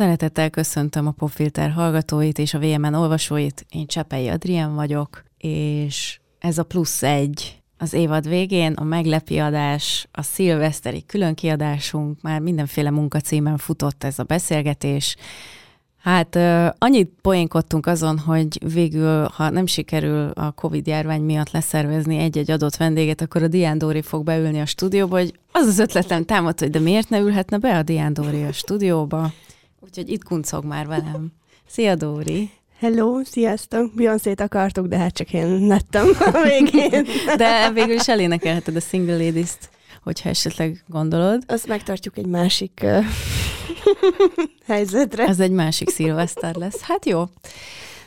Szeretettel köszöntöm a Popfilter hallgatóit és a VMN olvasóit. Én Csepei Adrián vagyok, és ez a plusz egy az évad végén, a meglepi adás, a szilveszteri különkiadásunk, már mindenféle munkacímen futott ez a beszélgetés. Hát annyit poénkodtunk azon, hogy végül, ha nem sikerül a Covid járvány miatt leszervezni egy-egy adott vendéget, akkor a Dián Dóri fog beülni a stúdióba, hogy az az ötletem támad, hogy de miért ne ülhetne be a Dián Dóri a stúdióba? Úgyhogy itt kuncog már velem. Szia, Dóri! Hello, sziasztok! Beyoncé-t akartuk, de hát csak én lettem a végén. De végül is elénekelheted a Single Ladies-t, hogyha esetleg gondolod. Azt megtartjuk egy másik uh, helyzetre. Ez egy másik szilveszter lesz. Hát jó.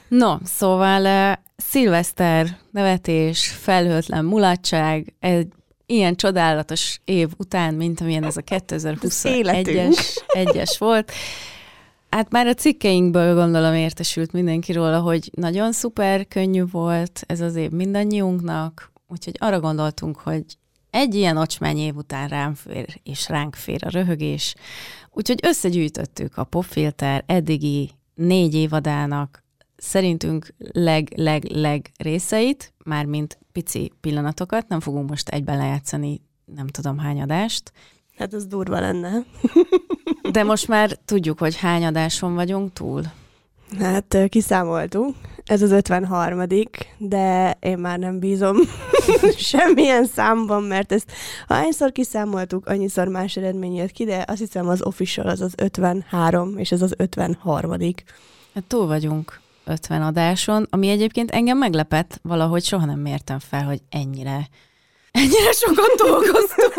No, szóval uh, szilveszter, nevetés, felhőtlen mulatság, egy ilyen csodálatos év után, mint amilyen ez a 2021-es egyes volt. Hát már a cikkeinkből gondolom értesült mindenki róla, hogy nagyon szuper könnyű volt ez az év mindannyiunknak, úgyhogy arra gondoltunk, hogy egy ilyen ocsmány év után rám fér, és ránk fér a röhögés. Úgyhogy összegyűjtöttük a popfilter eddigi négy évadának szerintünk leg-leg-leg részeit, mármint pici pillanatokat, nem fogunk most egyben lejátszani nem tudom hány adást. Hát ez durva lenne. De most már tudjuk, hogy hány adáson vagyunk túl. Hát kiszámoltunk. Ez az 53 de én már nem bízom semmilyen számban, mert ezt hányszor kiszámoltuk, annyiszor más eredmény jött ki, de azt hiszem az official az az 53, és ez az 53 Hát túl vagyunk 50 adáson, ami egyébként engem meglepett, valahogy soha nem mértem fel, hogy ennyire Ennyire sokat dolgoztunk.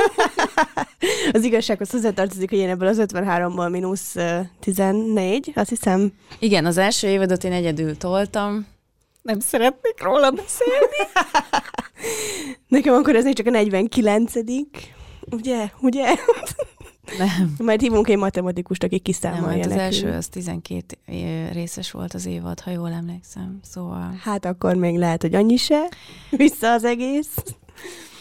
az igazsághoz hozzátartozik, hogy én ebből az 53-ból mínusz 14, azt hiszem. Igen, az első évadot én egyedül toltam. Nem szeretnék róla beszélni. Nekem akkor ez még csak a 49 Ugye? Ugye? Nem. Majd hívunk egy matematikust, aki kiszámolja Nem, hát az első az 12 részes volt az évad, ha jól emlékszem. Szóval... Hát akkor még lehet, hogy annyi se. Vissza az egész.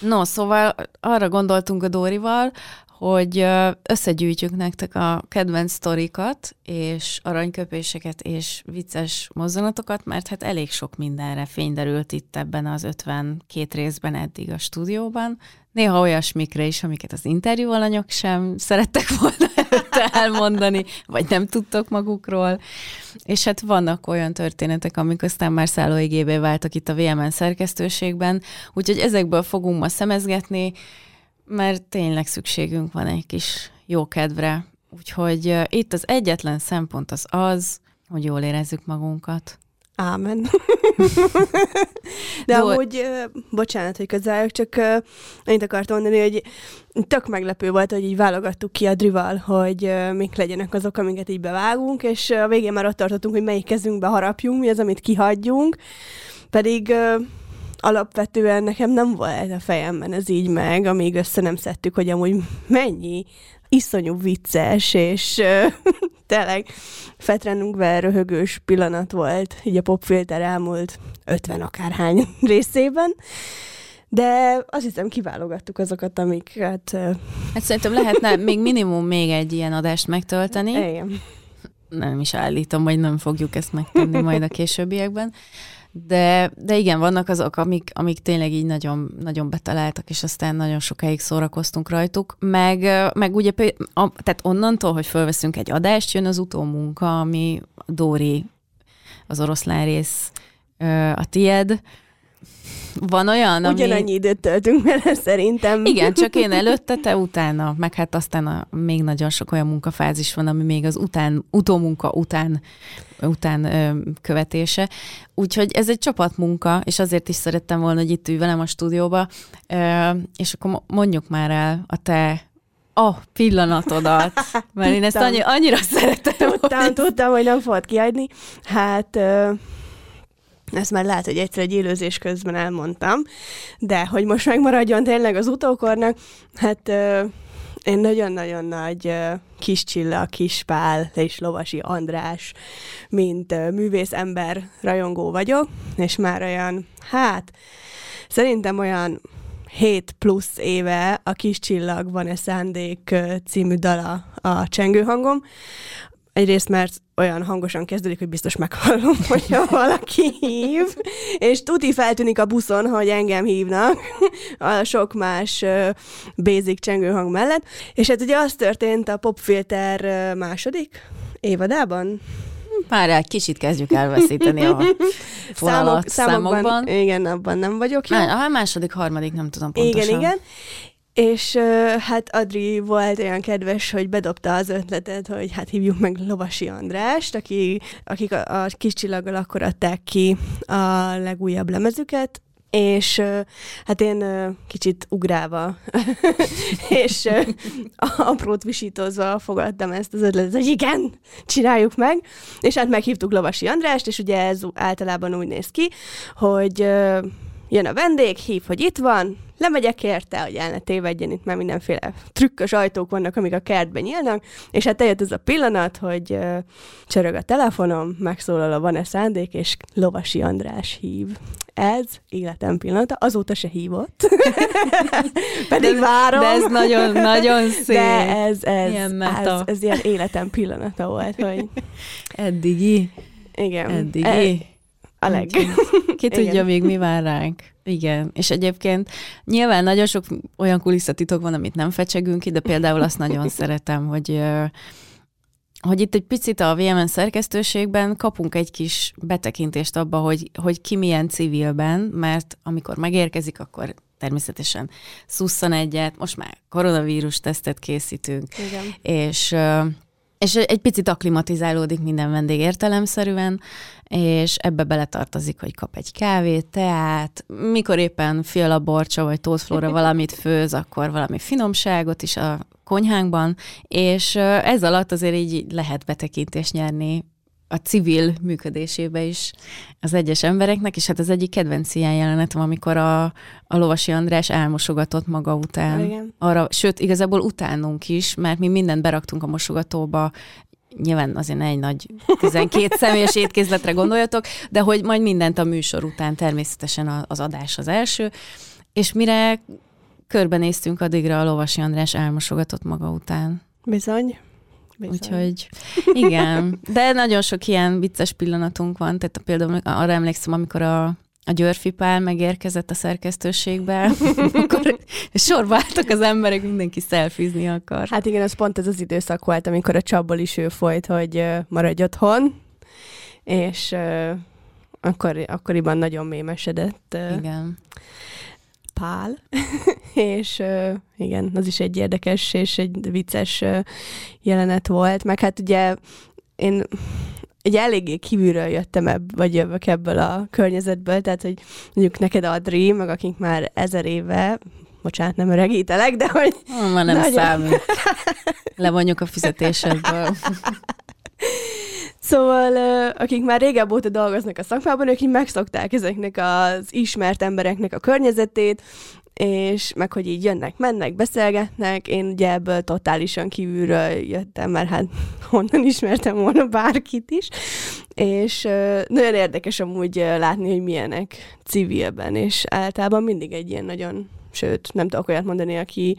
No, szóval arra gondoltunk a Dórival, hogy összegyűjtjük nektek a kedvenc sztorikat, és aranyköpéseket, és vicces mozzanatokat, mert hát elég sok mindenre fényderült itt ebben az 52 részben eddig a stúdióban. Néha olyasmikre is, amiket az interjú alanyok sem szerettek volna elmondani, vagy nem tudtok magukról. És hát vannak olyan történetek, amik aztán már szállóigébé váltak itt a VMN szerkesztőségben, úgyhogy ezekből fogunk ma szemezgetni, mert tényleg szükségünk van egy kis jó kedvre. Úgyhogy itt az egyetlen szempont az az, hogy jól érezzük magunkat. Ámen. De Dol- amúgy, bocsánat, hogy közálljak, csak annyit akartam mondani, hogy tök meglepő volt, hogy így válogattuk ki a drival, hogy mik legyenek azok, amiket így bevágunk, és a végén már ott tartottunk, hogy melyik kezünkbe harapjunk, mi az, amit kihagyjunk. Pedig alapvetően nekem nem volt a fejemben ez így meg, amíg össze nem szedtük, hogy amúgy mennyi iszonyú vicces, és tényleg fetrenünkbe röhögős pillanat volt, így a popfilter elmúlt 50 akárhány részében. De azt hiszem kiválogattuk azokat, amiket... Uh... Hát szerintem lehetne még minimum még egy ilyen adást megtölteni. Igen. Nem is állítom, hogy nem fogjuk ezt megtenni majd a későbbiekben. De, de igen, vannak azok, amik, amik tényleg így nagyon, nagyon betaláltak, és aztán nagyon sokáig szórakoztunk rajtuk. Meg, meg ugye, a, tehát onnantól, hogy fölveszünk egy adást, jön az utómunka, ami Dóri, az oroszlán rész, a tied, van olyan, ami... Ugyanannyi időt töltünk vele szerintem. Igen, csak én előtte, te utána, meg hát aztán a, még nagyon sok olyan munkafázis van, ami még az után, utómunka után, után ö, követése. Úgyhogy ez egy csapatmunka, és azért is szerettem volna, hogy itt ülj velem a stúdióba, ö, és akkor mondjuk már el a te a pillanatodat, mert én ezt annyi, annyira szeretem. Tudtam, hogy... tudtam, hogy nem fogod kiadni. Hát... Ö ezt már lehet, hogy egyszer egy élőzés közben elmondtam, de hogy most megmaradjon tényleg az utókornak, hát ö, én nagyon-nagyon nagy ö, kis Csilla, kis Pál és Lovasi András, mint ö, művész ember rajongó vagyok, és már olyan, hát szerintem olyan 7 plusz éve a Kis Csillag van-e szándék című dala a csengőhangom, Egyrészt, mert olyan hangosan kezdődik, hogy biztos meghallom, hogyha valaki hív, és tuti feltűnik a buszon, hogy engem hívnak a sok más basic csengőhang mellett. És hát ugye az történt a popfilter második évadában, már egy kicsit kezdjük elveszíteni a Számok, számokban, számokban. Igen, abban nem vagyok jó. A második, harmadik, nem tudom pontosan. Igen, igen. És hát Adri volt olyan kedves, hogy bedobta az ötletet, hogy hát hívjuk meg Lovasi Andrást, aki, akik a, a kis csillaggal akkor adták ki a legújabb lemezüket, és hát én kicsit ugrálva, és aprót visítozva fogadtam ezt az ötletet, hogy igen, csináljuk meg, és hát meghívtuk Lovasi Andrást, és ugye ez általában úgy néz ki, hogy jön a vendég, hív, hogy itt van, lemegyek érte, hogy el ne tévedjen, itt már mindenféle trükkös ajtók vannak, amik a kertben nyílnak, és hát eljött ez a pillanat, hogy uh, csörög a telefonom, megszólal a van-e szándék, és Lovasi András hív. Ez életem pillanata, azóta se hívott. Pedig de, várom. De ez nagyon, nagyon szép. De ez, ez, ilyen ez, ez ilyen életem pillanata volt, hogy... Eddigi. Igen. Eddigi. E, a leg. Ki tudja Igen. még mi vár ránk. Igen, és egyébként nyilván nagyon sok olyan kulisszatitok van, amit nem fecsegünk ki, de például azt nagyon szeretem, hogy hogy itt egy picit a VMN szerkesztőségben kapunk egy kis betekintést abba, hogy, hogy ki milyen civilben, mert amikor megérkezik, akkor természetesen szusszan egyet, most már koronavírus tesztet készítünk, Igen. és és egy picit aklimatizálódik minden vendég értelemszerűen, és ebbe beletartozik, hogy kap egy kávét, teát, mikor éppen fialaborcsa vagy tótflóra valamit főz, akkor valami finomságot is a konyhánkban, és ez alatt azért így lehet betekintést nyerni a civil működésébe is az egyes embereknek, és hát az egyik kedvenc ilyen jelenetem, amikor a, a Lovasi András elmosogatott maga után. Igen. Arra, sőt, igazából utánunk is, mert mi mindent beraktunk a mosogatóba, nyilván azért egy nagy 12 személyes étkézletre gondoljatok, de hogy majd mindent a műsor után természetesen az adás az első, és mire körbenéztünk, addigra a Lovasi András elmosogatott maga után. Bizony. Bizony. Úgyhogy igen, de nagyon sok ilyen vicces pillanatunk van, tehát például arra emlékszem, amikor a, a Györfi Pál megérkezett a szerkesztőségbe, akkor sorba álltak az emberek, mindenki szelfizni akar. Hát igen, az pont ez az időszak volt, amikor a csapból is ő folyt, hogy maradj otthon, és akkor, akkoriban nagyon mémesedett. Igen. Pál, és uh, igen, az is egy érdekes és egy vicces uh, jelenet volt, meg hát ugye én egy eléggé kívülről jöttem ebb, vagy jövök ebből a környezetből, tehát hogy mondjuk neked Adri, meg akik már ezer éve, bocsánat, nem öregítelek, de hogy... Ma nem nagyon... számít. Levonjuk a fizetésedből. Szóval, akik már régebb óta dolgoznak a szakmában, ők így megszokták ezeknek az ismert embereknek a környezetét, és meg hogy így jönnek, mennek, beszélgetnek, én ugye ebből totálisan kívülről jöttem, mert hát honnan ismertem volna bárkit is, és nagyon érdekes amúgy látni, hogy milyenek civilben, és általában mindig egy ilyen nagyon, sőt, nem tudok olyat mondani, aki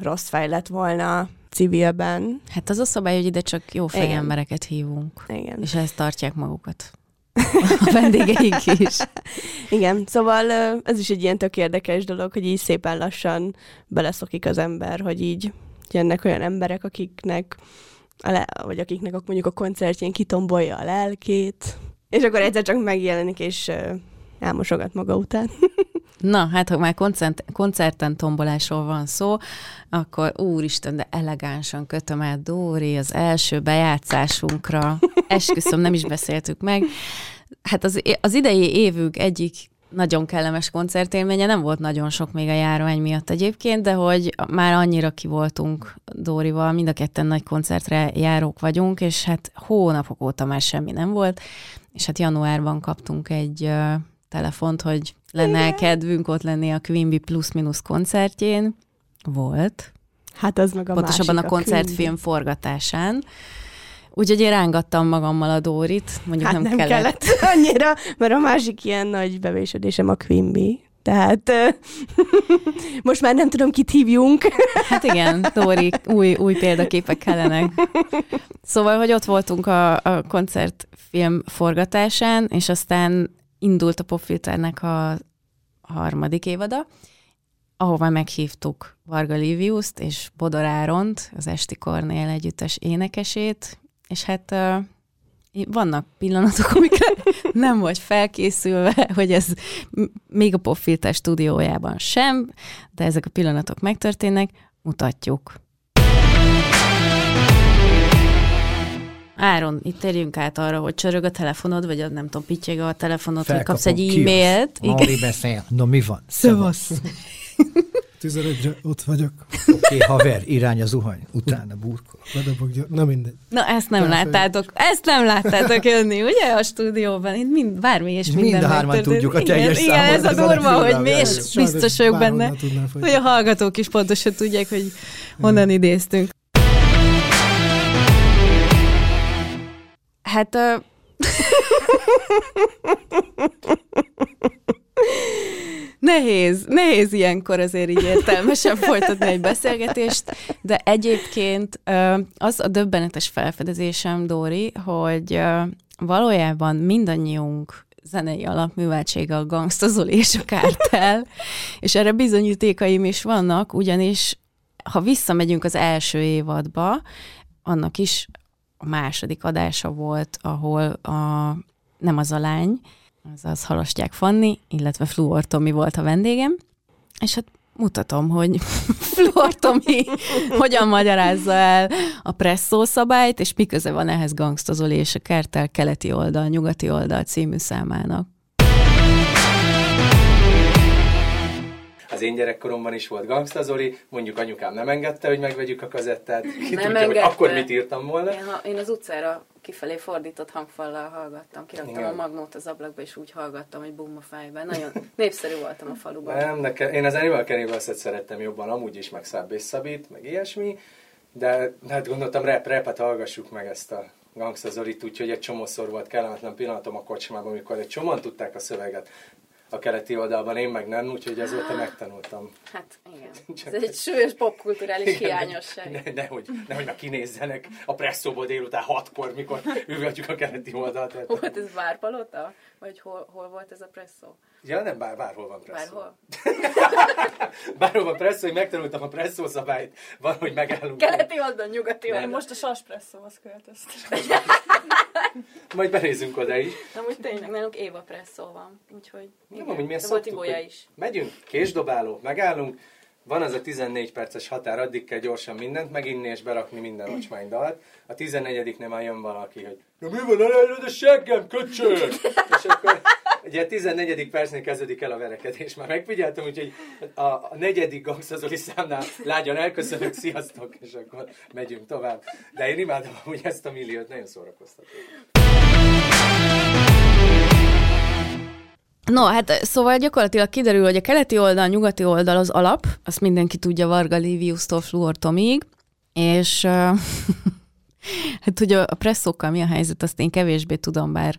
rossz fej lett volna, civilben. Hát az a szabály, hogy ide csak jó embereket hívunk. Igen. És ezt tartják magukat. A vendégeink is. Igen, szóval ez is egy ilyen tök érdekes dolog, hogy így szépen lassan beleszokik az ember, hogy így jönnek olyan emberek, akiknek a le, vagy akiknek mondjuk a koncertjén kitombolja a lelkét, és akkor egyszer csak megjelenik, és elmosogat maga után. Na, hát ha már koncert, koncerten tombolásról van szó, akkor úristen, de elegánsan kötöm el Dóri az első bejátszásunkra. Esküszöm, nem is beszéltük meg. Hát az, az idei évük egyik nagyon kellemes koncertélménye, nem volt nagyon sok még a járvány miatt egyébként, de hogy már annyira ki voltunk Dórival, mind a ketten nagy koncertre járók vagyunk, és hát hónapok óta már semmi nem volt, és hát januárban kaptunk egy uh, telefont, hogy lenne Igen. kedvünk ott lenni a Quimby plusz-minusz koncertjén. Volt. Hát az meg a Pontosabban másik, a koncertfilm a forgatásán. Úgyhogy én rángattam magammal a Dórit, mondjuk hát nem, nem kellett. kellett. annyira, mert a másik ilyen nagy bevésedésem a Quimby. Tehát most már nem tudom, kit hívjunk. Hát igen, Dóri, új, új példaképek kellenek. Szóval, hogy ott voltunk a, a koncertfilm forgatásán, és aztán indult a Popfilternek a harmadik évada, ahova meghívtuk Varga Liviuszt és Bodor Áront, az Esti Kornél együttes énekesét, és hát vannak pillanatok, amikre nem vagy felkészülve, hogy ez még a Popfilter stúdiójában sem, de ezek a pillanatok megtörténnek, mutatjuk. Áron, itt térjünk át arra, hogy csörög a telefonod, vagy a, nem tudom, pittyeg a telefonod, Felkapom, hogy kapsz egy e-mailt. Mari beszél. No, mi van? Szevasz. 11-re ott vagyok. Oké, okay, haver, irány a zuhany, utána burkol. Bedobogja, na mindegy. Na ezt nem Felfej. láttátok, ezt nem láttátok jönni, ugye a stúdióban, itt mind, bármi és minden Mind a hárman tudjuk a teljes igen, igen, ez a durva, hogy mi, és biztos vagyok benne, hogy a hallgatók is pontosan tudják, hogy honnan idéztünk. Hát... Uh... nehéz, nehéz ilyenkor azért így értelmesen folytatni egy beszélgetést, de egyébként az a döbbenetes felfedezésem, Dóri, hogy valójában mindannyiunk zenei alapműveltsége a Gangsta Zoli és a Kártel, és erre bizonyítékaim is vannak, ugyanis ha visszamegyünk az első évadba, annak is a második adása volt, ahol a, nem az a lány, azaz Halastyák Fanni, illetve Fluor Tomi volt a vendégem, és hát mutatom, hogy Fluor Tomi hogyan magyarázza el a presszó szabályt, és mi köze van ehhez Gangstazoli és a Kertel keleti oldal, nyugati oldal című számának. Az én gyerekkoromban is volt Gangsta Zoli, mondjuk anyukám nem engedte, hogy megvegyük a kazettát. Ki nem tudja, hogy akkor mit írtam volna. Én, ha, én az utcára kifelé fordított hangfallal hallgattam. Kiraktam Igen. a magnót az ablakba, és úgy hallgattam, hogy bum a fejben. Nagyon népszerű voltam a faluban. Nem, nekem, én az Animal cannibals szerettem jobban, amúgy is, meg Száb és Szabit, meg ilyesmi, de hát gondoltam, rap, rapet hallgassuk meg ezt a Gangsta Zolit, úgyhogy egy csomószor volt kellemetlen pillanatom a kocsmában, amikor egy csomóan tudták a szöveget a keleti oldalban, én meg nem, úgyhogy azóta megtanultam. Hát igen, Csak ez egy súlyos popkulturális igen, hiányosság. Ne, nehogy, nehogy meg kinézzenek a presszóból délután hatkor, mikor üvöltjük a keleti oldalt. Volt ez Várpalota? Vagy hol, hol volt ez a presszó? Ja, nem, bár, bárhol van presszó. Bárhol? bárhol van presszó, hogy megtanultam a presszó szabályt, valahogy megállunk. Keleti oldal, nyugati oldal. Én most a sas presszóhoz költöztem. Majd benézünk oda is. Na most tényleg, nálunk Éva presszó van, úgyhogy nem, amúgy milyen szoktuk, is. Megyünk, késdobáló, megállunk, van az a 14 perces határ, addig kell gyorsan mindent meginni és berakni minden ocsmány dalt. A 14-nél már jön valaki, hogy ja, mi van, elejlőd a seggem, köcsög! és akkor ugye a 14. percnél kezdődik el a verekedés. Már megfigyeltem, úgyhogy a, a negyedik gangszazoli számnál lágyan elköszönök, sziasztok, és akkor megyünk tovább. De én imádom hogy ezt a milliót, nagyon szórakoztató. No, hát szóval gyakorlatilag kiderül, hogy a keleti oldal, a nyugati oldal az alap, azt mindenki tudja Varga Livius-tól Fluor Tomig, és uh, hát a, a presszókkal mi a helyzet, azt én kevésbé tudom, bár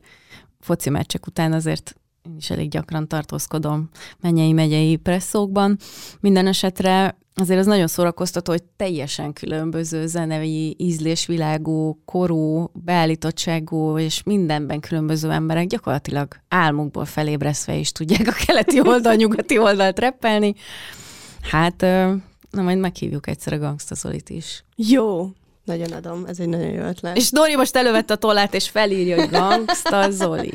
foci meccsek után azért én is elég gyakran tartózkodom mennyei megyei presszókban. Minden esetre azért az nagyon szórakoztató, hogy teljesen különböző zenei ízlésvilágú, korú, beállítottságú és mindenben különböző emberek gyakorlatilag álmukból felébreszve is tudják a keleti oldal, nyugati oldalt reppelni. Hát, na majd meghívjuk egyszer a Gangsta Zolit is. Jó, nagyon adom, ez egy nagyon jó ötlet. És Dori most elővette a tollát, és felírja, hogy Gangsta Zoli.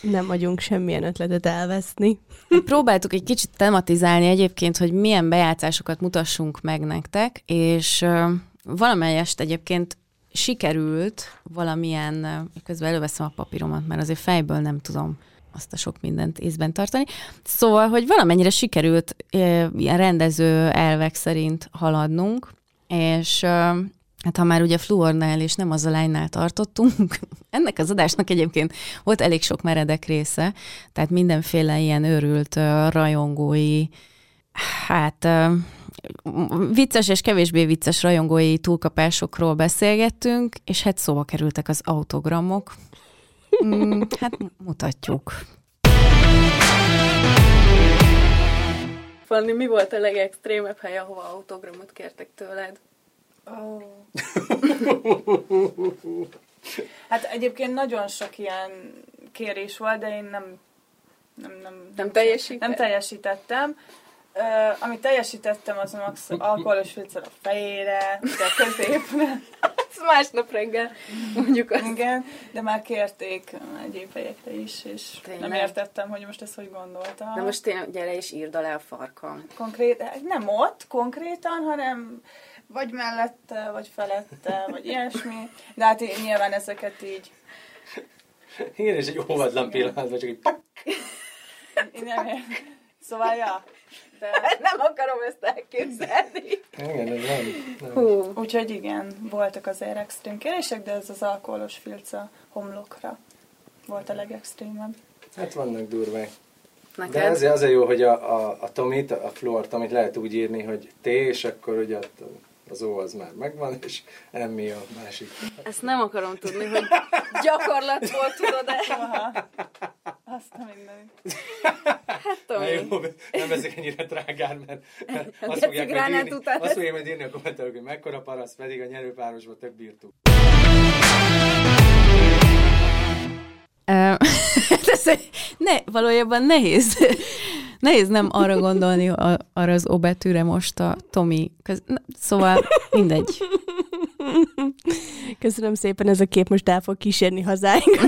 Nem vagyunk semmilyen ötletet elveszni. Próbáltuk egy kicsit tematizálni egyébként, hogy milyen bejátszásokat mutassunk meg nektek, és valamelyest egyébként sikerült valamilyen, közben előveszem a papíromat, mert azért fejből nem tudom azt a sok mindent észben tartani. Szóval, hogy valamennyire sikerült ilyen rendező elvek szerint haladnunk, és Hát ha már ugye fluornál és nem az a lánynál tartottunk, ennek az adásnak egyébként volt elég sok meredek része, tehát mindenféle ilyen őrült rajongói, hát vicces és kevésbé vicces rajongói túlkapásokról beszélgettünk, és hát szóba kerültek az autogramok. Mm, hát mutatjuk. Fanni, mi volt a legextrémebb hely, ahova autogramot kértek tőled? Oh. hát egyébként nagyon sok ilyen kérés volt, de én nem nem, nem, nem, teljesített? nem teljesítettem. Uh, amit teljesítettem, az max alkoholos filcer a fejére, de a középre. Ez másnap reggel, mondjuk azt. Igen, de már kérték egyéb helyekre is, és Tényleg? nem értettem, hogy most ezt hogy gondoltam. De most tényleg gyere és írd alá a farkam. Konkrét, nem ott konkrétan, hanem vagy mellette, vagy felette, vagy ilyesmi. De hát nyilván ezeket így... Igen, és egy óvatlan pillanatban csak egy pak. Én nem Szóval, ja. De... Nem akarom ezt elképzelni. Igen, ez nem. nem. Hú. Úgyhogy igen, voltak azért extrém kérések, de ez az alkoholos filc a homlokra volt a legextrémebb. Hát vannak durvák. Neked? De azért, azért jó, hogy a, a, a Tomit, a fluort, amit lehet úgy írni, hogy T, és akkor ugye az ó az már megvan, és emmi a másik. Ezt nem akarom tudni, hogy gyakorlatból tudod-e. Azt a mindenit. Hát Tomi. jó, nem ezek ennyire drágán, mert, mert azt, fogják majd írni, azt fogják majd írni a kommentelők, hogy mekkora parasz, pedig a nyerőpárosban több bírtuk. ne, valójában nehéz nehéz nem arra gondolni, a, arra az O betűre most a Tomi. Köz, na, szóval mindegy. Köszönöm szépen, ez a kép most el fog kísérni hazáink.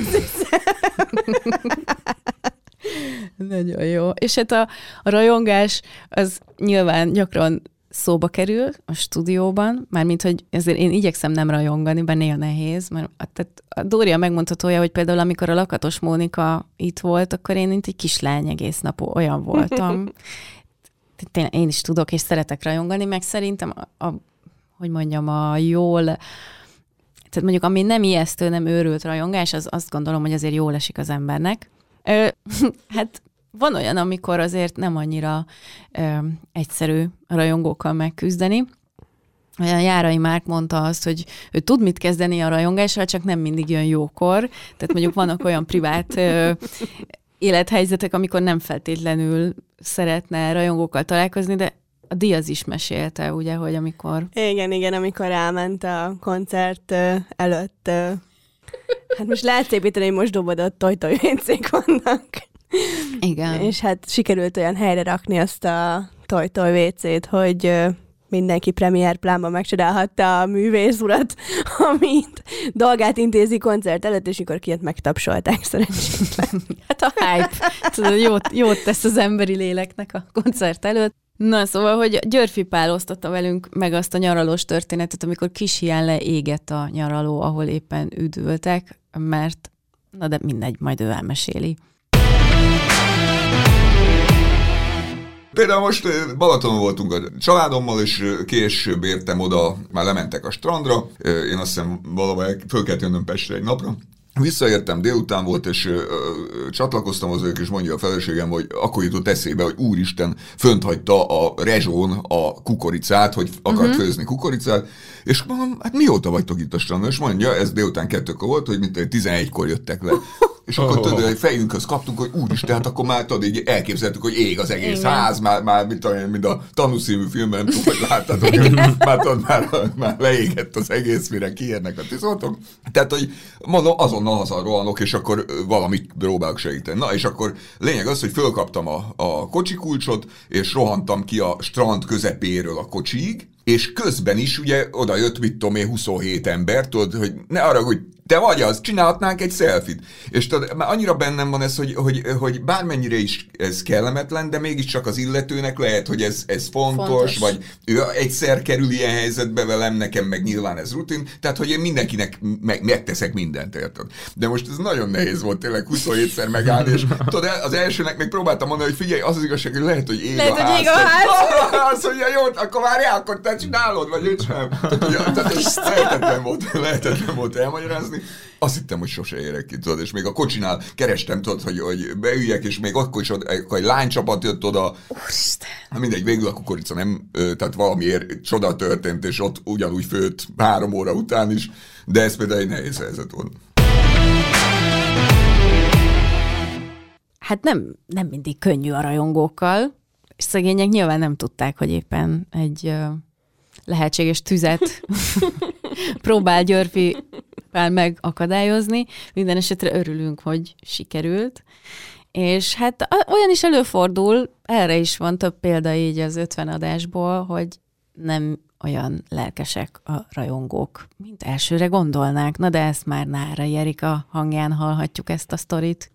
Nagyon jó. És hát a, a rajongás az nyilván gyakran szóba kerül a stúdióban, mármint, hogy ezért én igyekszem nem rajongani, bár néha nehéz, mert a, tehát a Dória megmondhatója, hogy például amikor a Lakatos Mónika itt volt, akkor én mint egy kislány egész nap olyan voltam. Tényleg én is tudok és szeretek rajongani, meg szerintem a, a hogy mondjam, a jól, tehát mondjuk ami nem ijesztő, nem őrült rajongás, az azt gondolom, hogy azért jól esik az embernek. Ö, hát van olyan, amikor azért nem annyira ö, egyszerű a rajongókkal megküzdeni. Olyan Járai Márk mondta azt, hogy ő tud mit kezdeni a rajongással, csak nem mindig jön jókor. Tehát mondjuk vannak olyan privát ö, élethelyzetek, amikor nem feltétlenül szeretne rajongókkal találkozni, de a Diaz is mesélte, ugye, hogy amikor... Igen, igen, amikor elment a koncert előtt. Hát most lehet építeni, hogy most dobodott tojtoj vannak. Igen. És hát sikerült olyan helyre rakni azt a toj-toj WC-t, hogy mindenki premier plánban megcsodálhatta a művész urat, amit dolgát intézi koncert előtt, és mikor kijött, megtapsolták szerencsétlen. hát a hype. Tudod, jót, jót tesz az emberi léleknek a koncert előtt. Na, szóval, hogy Györfi Pál osztotta velünk meg azt a nyaralós történetet, amikor kis hián leégett a nyaraló, ahol éppen üdültek, mert, na de mindegy, majd ő elmeséli. Például most Balatonon voltunk a családommal, és később értem oda, már lementek a strandra, én azt hiszem valahol föl kellett jönnöm Pestre egy napra, Visszaértem, délután volt, és ö, ö, csatlakoztam az ők, és mondja a feleségem, hogy akkor jutott eszébe, hogy úristen, fönt hagyta a rezsón a kukoricát, hogy akart uh-huh. főzni kukoricát, és mondom, hát mióta vagytok itt a strandon? És mondja, ez délután kettőkor volt, hogy mint 11-kor jöttek le. És akkor oh. tudod, hogy fejünkhöz kaptunk, hogy úristen, hát akkor már tudod, így elképzeltük, hogy ég az egész Igen. ház, már, már mint, a, mint a tanúszínű filmben, nem tudom, hogy láttatok, hogy már, tudod, már, már leégett az egész, mire kiérnek a tizoltok. Tehát, hogy mondom, azonnal haza rohanok, és akkor valamit próbálok segíteni. Na, és akkor lényeg az, hogy fölkaptam a, a kocsi kulcsot, és rohantam ki a strand közepéről a kocsig, és közben is ugye oda jött, mit tudom én, 27 ember, tudod, hogy ne arra, hogy te vagy az, csinálhatnánk egy szelfit. És tudod, már annyira bennem van ez, hogy, hogy, hogy bármennyire is ez kellemetlen, de mégiscsak az illetőnek lehet, hogy ez, ez fontos, fontos, vagy ő egyszer kerül ilyen helyzetbe velem, nekem meg nyilván ez rutin, tehát hogy én mindenkinek meg, megteszek mindent, érted? De most ez nagyon nehéz volt tényleg 27-szer megállni, és tudod, az elsőnek még próbáltam mondani, hogy figyelj, az az igazság, hogy lehet, hogy ég lehet, a ház. Hogy ég a ház. Azt mondja, jó, akkor várjál, akkor te csinálod, vagy én sem. Tehát, tehát lehetetlen volt, lehetetlen volt elmagyarázni, azt hittem, hogy sose érek ki, tudod, és még a kocsinál kerestem, tudod, hogy, hogy beüljek, és még akkor is akkor egy lánycsapat jött oda. Úristen. Hát mindegy, végül a kukorica nem, tehát valamiért csoda történt, és ott ugyanúgy főtt három óra után is, de ez például egy nehéz helyzet volt. Hát nem, nem mindig könnyű a rajongókkal, és szegények nyilván nem tudták, hogy éppen egy lehetséges tüzet próbál Györfi megakadályozni. Minden esetre örülünk, hogy sikerült. És hát olyan is előfordul, erre is van több példa így az 50 adásból, hogy nem olyan lelkesek a rajongók, mint elsőre gondolnák. Na de ezt már Nára Jerika hangján hallhatjuk ezt a sztorit.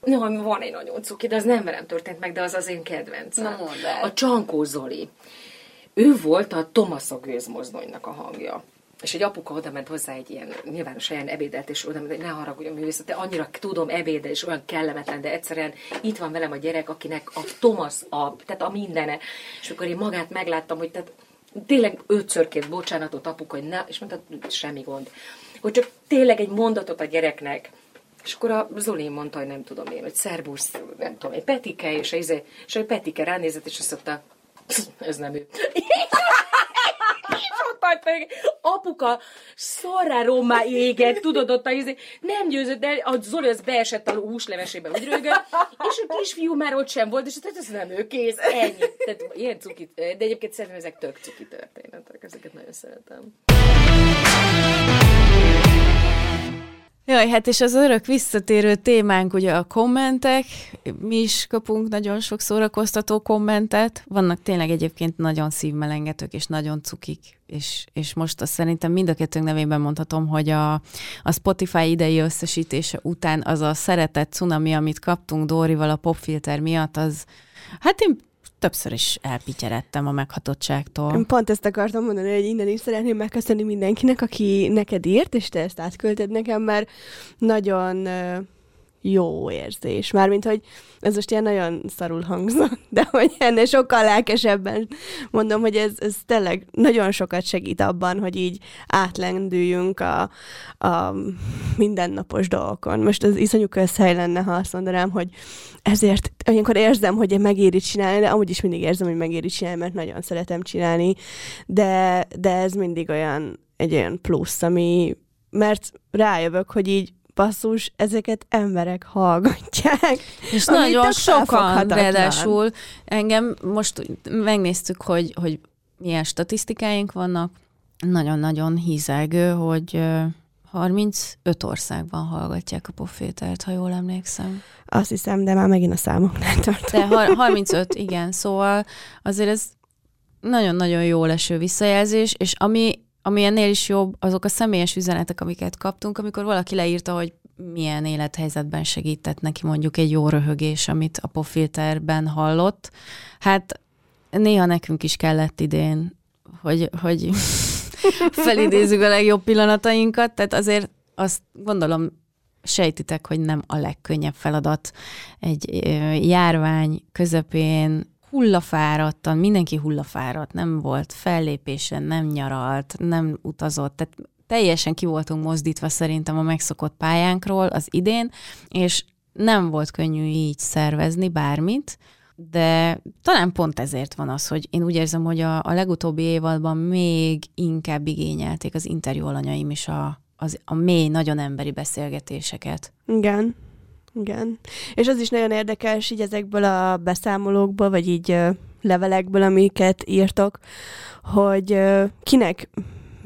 No, van egy nagyon cuki, de az nem velem történt meg, de az az én kedvencem. Na mondd el. A Csankó Zoli. Ő volt a Thomas a gőzmozdonynak a hangja. És egy apuka oda ment hozzá egy ilyen nyilvános helyen ebédelt, és oda ment, hogy ne haragudjon művész, te annyira tudom ebédel, és olyan kellemetlen, de egyszerűen itt van velem a gyerek, akinek a Thomas a, tehát a mindene. És akkor én magát megláttam, hogy tehát tényleg ötször kért bocsánatot apuka, hogy ne, és mondta, semmi gond. Hogy csak tényleg egy mondatot a gyereknek, és akkor a Zoli mondta, hogy nem tudom én, hogy szerbusz, nem tudom, egy Petike, és, izé, és a Petike ránézett, és azt mondta, ez nem ő. apuka szarrá rommá égett, tudod, ott a izé, nem győzött el, a Zoli az beesett a húslevesébe, úgy rögött, és a kisfiú már ott sem volt, és tehát ez nem ő, kész, ennyi. Tehát ilyen cuki, de egyébként szerintem ezek tök cuki történetek, ezeket nagyon szeretem. Jaj, hát és az örök visszatérő témánk ugye a kommentek. Mi is kapunk nagyon sok szórakoztató kommentet. Vannak tényleg egyébként nagyon szívmelengetők és nagyon cukik. És, és most azt szerintem mind a kettőnk nevében mondhatom, hogy a, a Spotify idei összesítése után az a szeretett cunami, amit kaptunk Dórival a popfilter miatt, az Hát én többször is elpityeredtem a meghatottságtól. Én pont ezt akartam mondani, hogy innen is szeretném megköszönni mindenkinek, aki neked írt, és te ezt átküldted nekem, mert nagyon jó érzés. Mármint, hogy ez most ilyen nagyon szarul hangzott, de hogy ennél sokkal lelkesebben mondom, hogy ez, ez tényleg nagyon sokat segít abban, hogy így átlendüljünk a, a mindennapos dolgokon. Most az iszonyú közhely lenne, ha azt mondanám, hogy ezért olyankor érzem, hogy megéri csinálni, de amúgy is mindig érzem, hogy megéri csinálni, mert nagyon szeretem csinálni, de, de ez mindig olyan egy olyan plusz, ami mert rájövök, hogy így basszus, ezeket emberek hallgatják. És nagyon sokan, ráadásul engem most megnéztük, hogy, hogy milyen statisztikáink vannak. Nagyon-nagyon hízelgő, hogy 35 országban hallgatják a pofétert, ha jól emlékszem. Azt hiszem, de már megint a számoknál tart. De 35, igen, szóval azért ez nagyon-nagyon jó leső visszajelzés, és ami ami ennél is jobb, azok a személyes üzenetek, amiket kaptunk, amikor valaki leírta, hogy milyen élethelyzetben segített neki mondjuk egy jó röhögés, amit a pofilterben hallott. Hát néha nekünk is kellett idén, hogy, hogy felidézzük a legjobb pillanatainkat, tehát azért azt gondolom sejtitek, hogy nem a legkönnyebb feladat egy járvány közepén hullafáradtan, mindenki hullafáradt, nem volt fellépésen, nem nyaralt, nem utazott, tehát teljesen ki voltunk mozdítva szerintem a megszokott pályánkról az idén, és nem volt könnyű így szervezni bármit, de talán pont ezért van az, hogy én úgy érzem, hogy a, a legutóbbi évadban még inkább igényelték az interjú alanyaim is a, az, a mély, nagyon emberi beszélgetéseket. Igen. Igen. És az is nagyon érdekes így ezekből a beszámolókból, vagy így levelekből, amiket írtok, hogy kinek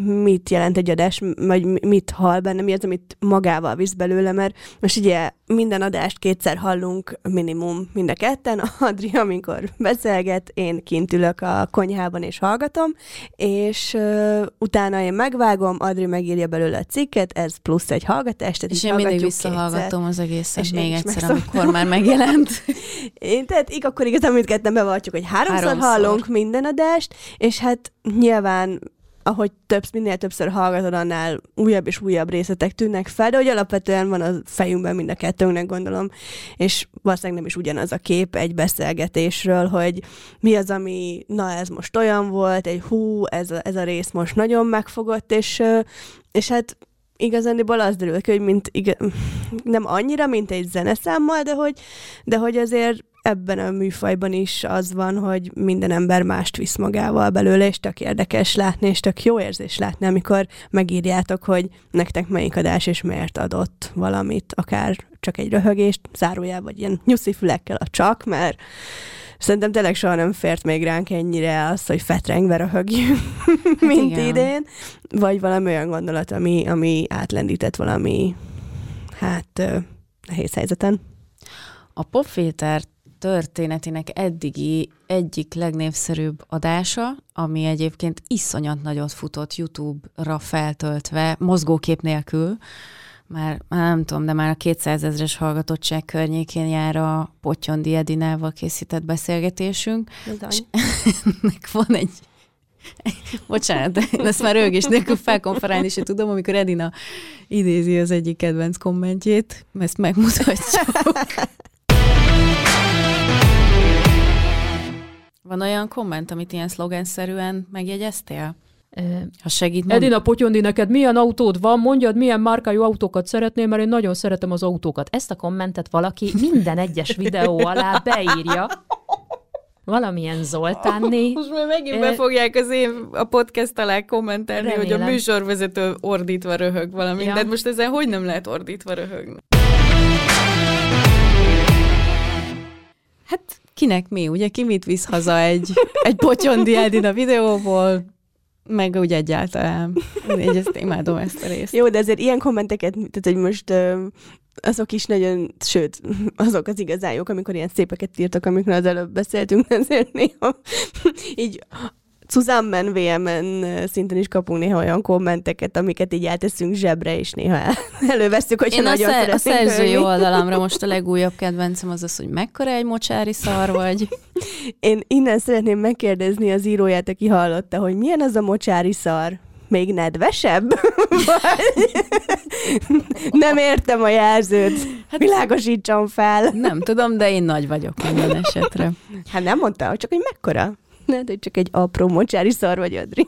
mit jelent egy adás, vagy mit hall benne, mi az, amit magával visz belőle, mert most ugye minden adást kétszer hallunk minimum mind a ketten, Adri, amikor beszélget, én kint ülök a konyhában és hallgatom, és uh, utána én megvágom, Adri megírja belőle a cikket, ez plusz egy hallgatás, tehát És én mindig visszahallgatom az egészet és még egyszer, megszom. amikor már megjelent. én, tehát így akkor igazán mindketten bevaltjuk, hogy háromszor, háromszor hallunk minden adást, és hát nyilván ahogy több, minél többször hallgatod, annál újabb és újabb részletek tűnnek fel, de hogy alapvetően van a fejünkben mind a kettőnknek gondolom, és valószínűleg nem is ugyanaz a kép egy beszélgetésről, hogy mi az, ami, na ez most olyan volt, egy hú, ez a, ez a rész most nagyon megfogott, és, és hát igazániból az derül ki, hogy mint, igaz, nem annyira, mint egy zeneszámmal, de hogy, de hogy azért ebben a műfajban is az van, hogy minden ember mást visz magával belőle, és tök érdekes látni, és tök jó érzés látni, amikor megírjátok, hogy nektek melyik adás és miért adott valamit, akár csak egy röhögést, zárójel, vagy ilyen nyuszi fülekkel a csak, mert Szerintem tényleg soha nem fért még ránk ennyire az, hogy fetrengve röhögjünk, mint igen. idén. Vagy valami olyan gondolat, ami, ami átlendített valami, hát, nehéz helyzeten. A popfilter történetének eddigi egyik legnépszerűbb adása, ami egyébként iszonyat nagyot futott YouTube-ra feltöltve, mozgókép nélkül, már, már nem tudom, de már a 200 ezres hallgatottság környékén jár a Potyondi Edinával készített beszélgetésünk. És ennek van egy Bocsánat, de ezt már rögés nélkül felkonferálni se tudom, amikor Edina idézi az egyik kedvenc kommentjét, ezt megmutatjuk. Van olyan komment, amit ilyen szlogenszerűen megjegyeztél? Ha segít, mond... Edina Potyondi, neked milyen autód van? Mondjad, milyen márkájú autókat szeretnél, mert én nagyon szeretem az autókat. Ezt a kommentet valaki minden egyes videó alá beírja. Valamilyen Zoltánné. Most már megint Ö, be fogják az én a podcast alá kommentelni, hogy a Remélem. műsorvezető ordítva röhög valami. Ja. De most ezen hogy nem lehet ordítva röhögni? Hát kinek mi, ugye? Ki mit visz haza egy, egy potyondi Edina videóból, meg úgy egyáltalán. Én ezt imádom ezt a részt. Jó, de azért ilyen kommenteket, tehát hogy most azok is nagyon, sőt, azok az igazán jók, amikor ilyen szépeket írtak, amikről az előbb beszéltünk, de azért néha így Cuzammen, VMN szinten is kapunk néha olyan kommenteket, amiket így elteszünk zsebre, és néha el, előveszünk, hogyha Én a, nagyon szer- a szerzői ölni. oldalamra most a legújabb kedvencem az az, hogy mekkora egy mocsári szar vagy. Én innen szeretném megkérdezni az íróját, aki hallotta, hogy milyen az a mocsári szar? Még nedvesebb? Nem értem a jelzőt. Hát világosítsam fel. Nem tudom, de én nagy vagyok minden esetre. Hát nem mondta, csak hogy mekkora. Ne, de csak egy apró mocsári szar vagy, Adri.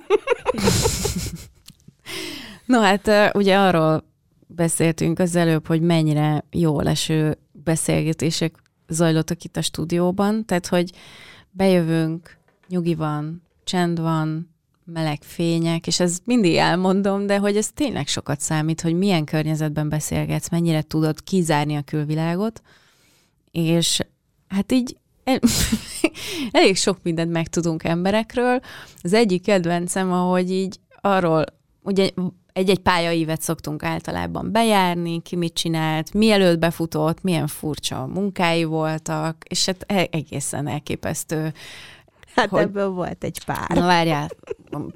No hát ugye arról beszéltünk az előbb, hogy mennyire jó leső beszélgetések zajlottak itt a stúdióban, tehát hogy bejövünk, nyugi van, csend van, meleg fények, és ez mindig elmondom, de hogy ez tényleg sokat számít, hogy milyen környezetben beszélgetsz, mennyire tudod kizárni a külvilágot, és hát így el, elég sok mindent megtudunk emberekről. Az egyik kedvencem, ahogy így arról, ugye egy-egy pályaívet szoktunk általában bejárni, ki mit csinált, mielőtt befutott, milyen furcsa munkái voltak, és hát e- egészen elképesztő. Hát Hogy- ebből volt egy pár. Na várjál,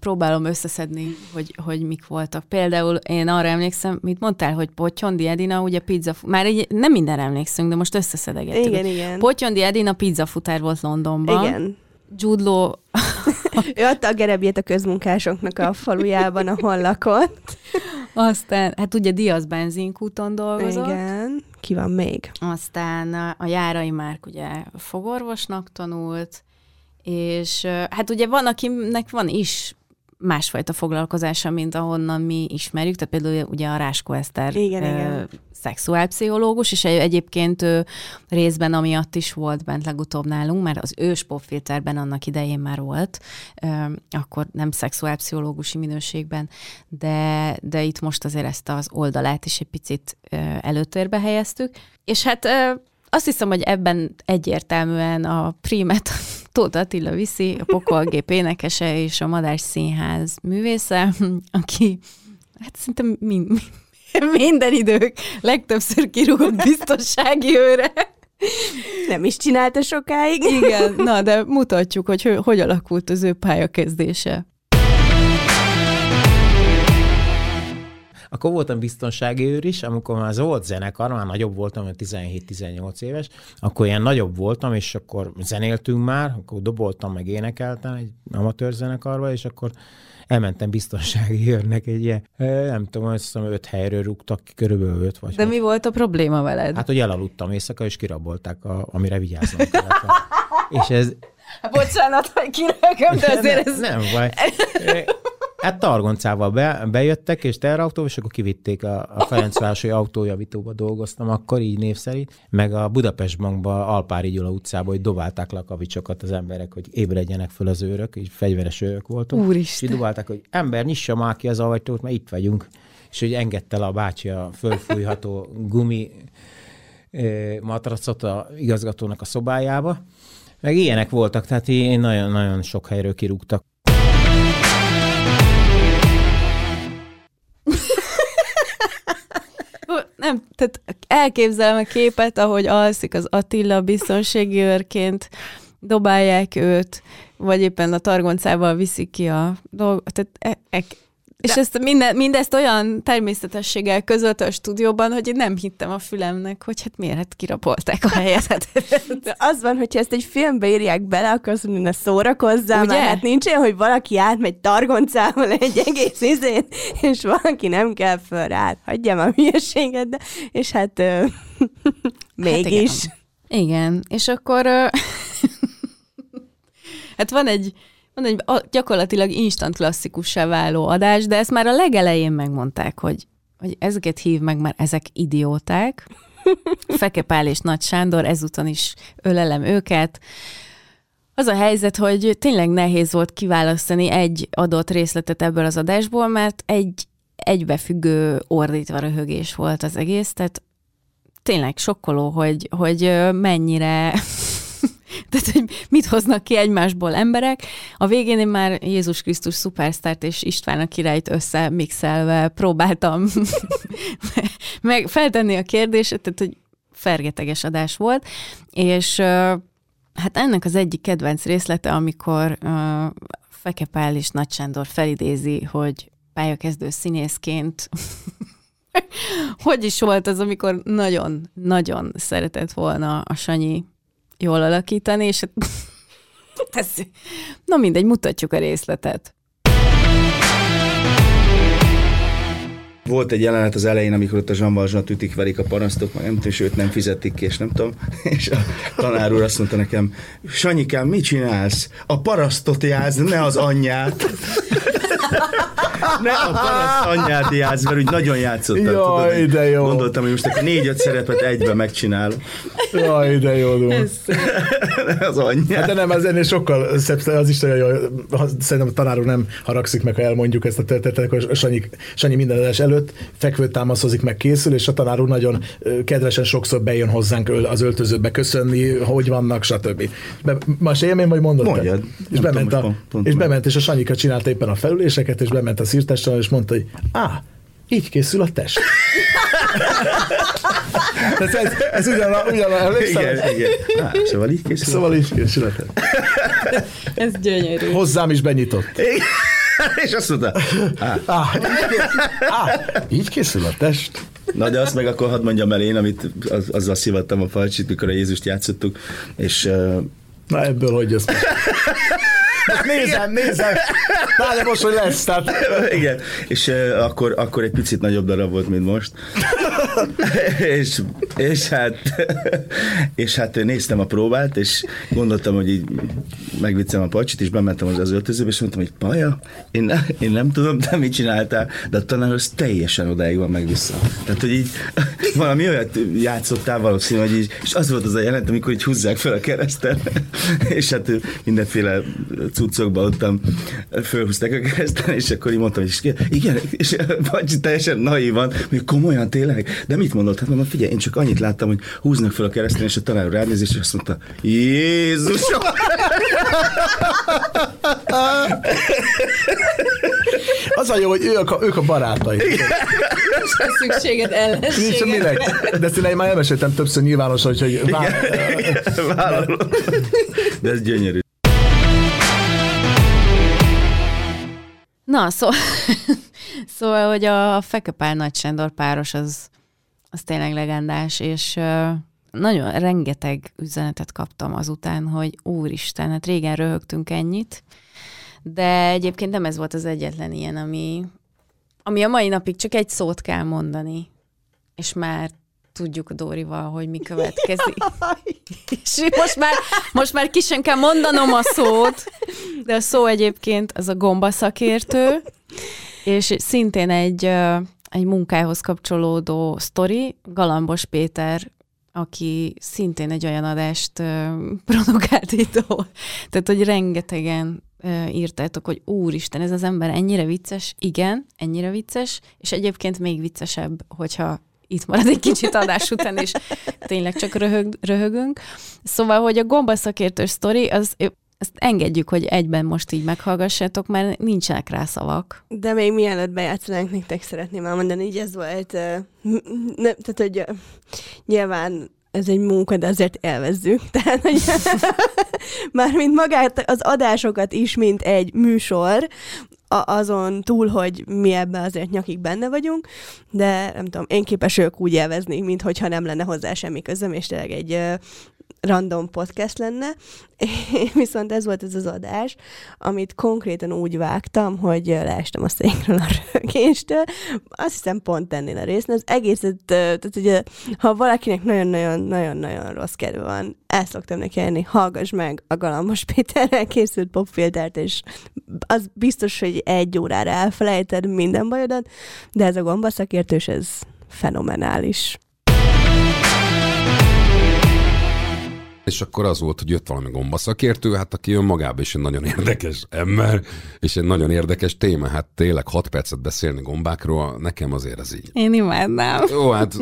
próbálom összeszedni, hogy, hogy mik voltak. Például én arra emlékszem, mit mondtál, hogy Potyondi Edina, ugye pizza, már így nem mindenre emlékszünk, de most összeszedegettük. Igen, igen. Potyondi Edina pizzafutár volt Londonban. Igen. Jude Law Ő adta a gerebjét a közmunkásoknak a falujában, ahol lakott. Aztán, hát ugye Diaz benzinkúton dolgozott. Igen. Ki van még? Aztán a- a Járai Márk ugye fogorvosnak tanult, és hát ugye van, akinek van is másfajta foglalkozása, mint ahonnan mi ismerjük, tehát például ugye a Ráskó Eszter Igen, ö, igen. szexuálpszichológus, és egy- egyébként ő részben amiatt is volt bent legutóbb nálunk, mert az ős popfilterben annak idején már volt, ö, akkor nem szexuálpszichológusi minőségben, de, de itt most azért ezt az oldalát is egy picit ö, előtérbe helyeztük. És hát ö, azt hiszem, hogy ebben egyértelműen a prímet Tóth Attila viszi, a Pokolgép énekese és a Madás Színház művésze, aki hát szinte mind, minden idők legtöbbször kirúgott biztonsági őre. Nem is csinálta sokáig. Igen, na de mutatjuk, hogy hogy, hogy alakult az ő pályakezdése. Akkor voltam biztonsági őr is, amikor már az volt zenekar, már nagyobb voltam, mert 17-18 éves, akkor ilyen nagyobb voltam, és akkor zenéltünk már, akkor doboltam, meg énekeltem egy amatőr zenekarba, és akkor elmentem biztonsági őrnek egy ilyen, nem tudom, azt hiszem öt helyről rúgtak ki, körülbelül öt vagy De hat. mi volt a probléma veled? Hát, hogy elaludtam éjszaka, és kirabolták, a, amire vigyáznom kellett. És ez, Bocsánat, hogy kirögöm, de azért ez... nem baj. Hát Targoncával be, bejöttek, és teherautó, és akkor kivitték a, a Ferencvárosi autójavítóba dolgoztam, akkor így név szerint, meg a Budapest Bankba, Alpári Gyula utcába, hogy dobálták le a kavicsokat az emberek, hogy ébredjenek föl az őrök, így fegyveres őrök voltunk. Úristen. És dobálták, hogy ember, nyissa már ki az ajtót, mert itt vagyunk. És hogy engedte le a bácsi a fölfújható gumi matracot a igazgatónak a szobájába. Meg ilyenek voltak, tehát én nagyon-nagyon sok helyről kirúgtak. Nem, tehát elképzelem a képet, ahogy alszik az Attila biztonsági őrként, dobálják őt, vagy éppen a targoncával viszik ki a dolgot. Tehát e- e- és ezt minden, mindezt olyan természetességgel közölte a stúdióban, hogy én nem hittem a fülemnek, hogy hát miért hát kirapolták a helyet. De az van, hogyha ezt egy filmbe írják bele, akkor azt mondja, ne szórakozzál, Ugye? mert hát nincs olyan, hogy valaki átmegy targoncával egy egész izén, és valaki nem kell föl rá. Hagyjam a hülyeséget, de, és hát ö, mégis. igen. igen, és akkor hát van egy, a- gyakorlatilag instant klasszikussá váló adás, de ezt már a legelején megmondták, hogy, hogy ezeket hív meg, mert ezek idióták. Feke Pál és Nagy Sándor, ezúton is ölelem őket. Az a helyzet, hogy tényleg nehéz volt kiválasztani egy adott részletet ebből az adásból, mert egy egybefüggő ordítva röhögés volt az egész, tehát tényleg sokkoló, hogy, hogy mennyire tehát, hogy mit hoznak ki egymásból emberek. A végén én már Jézus Krisztus szupersztárt és István a királyt összemixelve próbáltam meg feltenni a kérdést, tehát, hogy fergeteges adás volt, és hát ennek az egyik kedvenc részlete, amikor uh, Feke Pál és Nagy Sándor felidézi, hogy pályakezdő színészként hogy is volt az, amikor nagyon-nagyon szeretett volna a Sanyi jól alakítani, és hát ez, na mindegy, mutatjuk a részletet. Volt egy jelenet az elején, amikor ott a Jean ütik, verik a parasztot, meg nem tudom, és őt nem fizetik ki, és nem tudom. És a tanár úr azt mondta nekem, Sanyikám, mit csinálsz? A parasztot játsz, ne az anyját. Ne a paraszt anyját játsz, mert úgy nagyon játszottam. Jaj, tudod? de jó. Gondoltam, hogy most akkor négy-öt szerepet egybe megcsinál. Jaj, de jó. Ne az anyját. Hát de nem, az ennél sokkal szebb, az is olyan jó. Ha- Szerintem a tanár nem haragszik meg, ha elmondjuk ezt a történetet, akkor Sanyi, Sanyi minden adás előtt fekvő támaszozik meg készül, és a tanár úr nagyon kedvesen sokszor bejön hozzánk az öltözőbe köszönni, hogy vannak, stb. Be, más élmény, vagy mondod? Mondjad. És bement, tudom, a, pont- pont és bement, és a Sanyika csinálta éppen a felüléseket, és bement a szírtessel, és mondta, hogy á, így készül a test. ez, ez, ez ugyan, ugyan emlékszel? Igen, igen. Á, szóval így készül. Szóval így készül a test. Ez gyönyörű. Hozzám is benyitott. Igen. És azt mondta, á, Á, á, így készül a test. Na de azt meg akkor hadd mondjam el én, amit az, azzal szivattam a falcsit, mikor a Jézust játszottuk, és uh, Na ebből hogy jössz? Nézem, nézem. Várj most, hogy lesz. Tehát... igen, és uh, akkor, akkor egy picit nagyobb darab volt, mint most. És, és, hát, és hát néztem a próbát, és gondoltam, hogy így megviccem a pacsit, és bementem az, öltözőbe, és mondtam, hogy Paja, én, ne, én nem tudom, te mit csináltál, de a tanár az teljesen odáig van meg vissza. Tehát, hogy így valami olyat játszottál valószínű, hogy így, és az volt az a jelent, amikor így húzzák fel a kereszten, és hát mindenféle cuccokba ottam fölhúzták a kereszten, és akkor így mondtam, hogy igen, és Pacsi teljesen naívan, hogy komolyan tényleg, de mit mondott? Hát mondom, figyelj, én csak annyit láttam, hogy húznak fel a kereszten, és a tanár ránéz, és azt mondta, Jézusom! Az a jó, hogy ők a, ők a barátai. Szükséged Nincs ellensége. minek. De ezt én már elmeséltem többször nyilvánosan, hogy, hogy vár, Vállalom. De ez gyönyörű. Na, szó... szóval, hogy a Fekepál Nagy Sándor páros az, az tényleg legendás, és nagyon rengeteg üzenetet kaptam azután, hogy úristen, hát régen röhögtünk ennyit, de egyébként nem ez volt az egyetlen ilyen, ami, ami a mai napig csak egy szót kell mondani, és már tudjuk Dórival, hogy mi következik. És most már, most már ki sem kell mondanom a szót, de a szó egyébként az a gomba szakértő, És szintén egy, egy munkához kapcsolódó sztori, Galambos Péter aki szintén egy olyan adást produkált itt, tehát hogy rengetegen írtátok, hogy úristen, ez az ember ennyire vicces, igen, ennyire vicces, és egyébként még viccesebb, hogyha itt marad egy kicsit adás után, és tényleg csak röhög, röhögünk. Szóval, hogy a gombaszakértős sztori, az ezt engedjük, hogy egyben most így meghallgassátok, mert nincsenek rá szavak. De még mielőtt bejátszanánk, nektek szeretném elmondani, így ez volt, uh, ne, tehát hogy nyilván ez egy munka, de azért élvezzük. Tehát, hogy mármint magát az adásokat is, mint egy műsor, a- azon túl, hogy mi ebben azért nyakig benne vagyunk, de nem tudom, én képes ők úgy élvezni, mint hogyha nem lenne hozzá semmi közöm, és tényleg egy random podcast lenne, viszont ez volt ez az adás, amit konkrétan úgy vágtam, hogy leestem a székről a rögéstől. Azt hiszem pont ennél a résznél. Az egészet, tehát ugye, ha valakinek nagyon-nagyon-nagyon-nagyon rossz kedve van, el szoktam neki jönni, hallgass meg a Galambos Péterrel készült popfiltert, és az biztos, hogy egy órára elfelejted minden bajodat, de ez a gombaszakértős, ez fenomenális. És akkor az volt, hogy jött valami gombaszakértő, hát aki önmagában is egy nagyon érdekes ember, és egy nagyon érdekes téma. Hát tényleg 6 percet beszélni gombákról, nekem azért ez így. Én imádnám. Jó, hát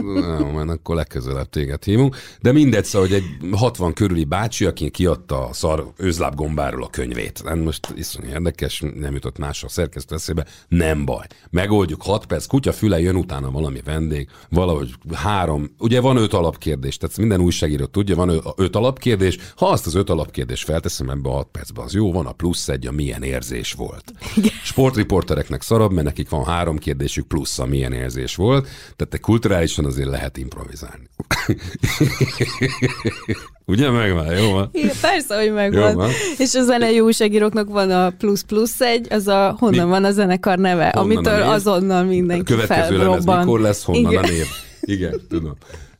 majd akkor legközelebb téged hívunk. De mindegy, szóval, hogy egy 60 körüli bácsi, aki kiadta a szar őzláb gombáról a könyvét. Nem most iszonyú érdekes, nem jutott más a szerkesztő eszébe, nem baj. Megoldjuk 6 perc, kutya füle, jön utána valami vendég, valahogy három, ugye van öt alapkérdés, tehát minden újságíró tudja, van öt alapkérdés, ha azt az öt alapkérdést felteszem ebbe a 6 percbe, az jó, van a plusz egy, a milyen érzés volt. Sportriportereknek szarabb, mert nekik van három kérdésük plusz a milyen érzés volt, tehát egy kulturálisan azért lehet improvizálni. Ugye megvan, jó van? Igen, persze, hogy Jó megvan. van. És a zenei újságíróknak van a plusz-plusz egy, az a honnan Mi? van a zenekar neve, Honnan amitől azonnal mindenki A következő lemez mikor lesz, honnan Igen. a név. Igen, tudom.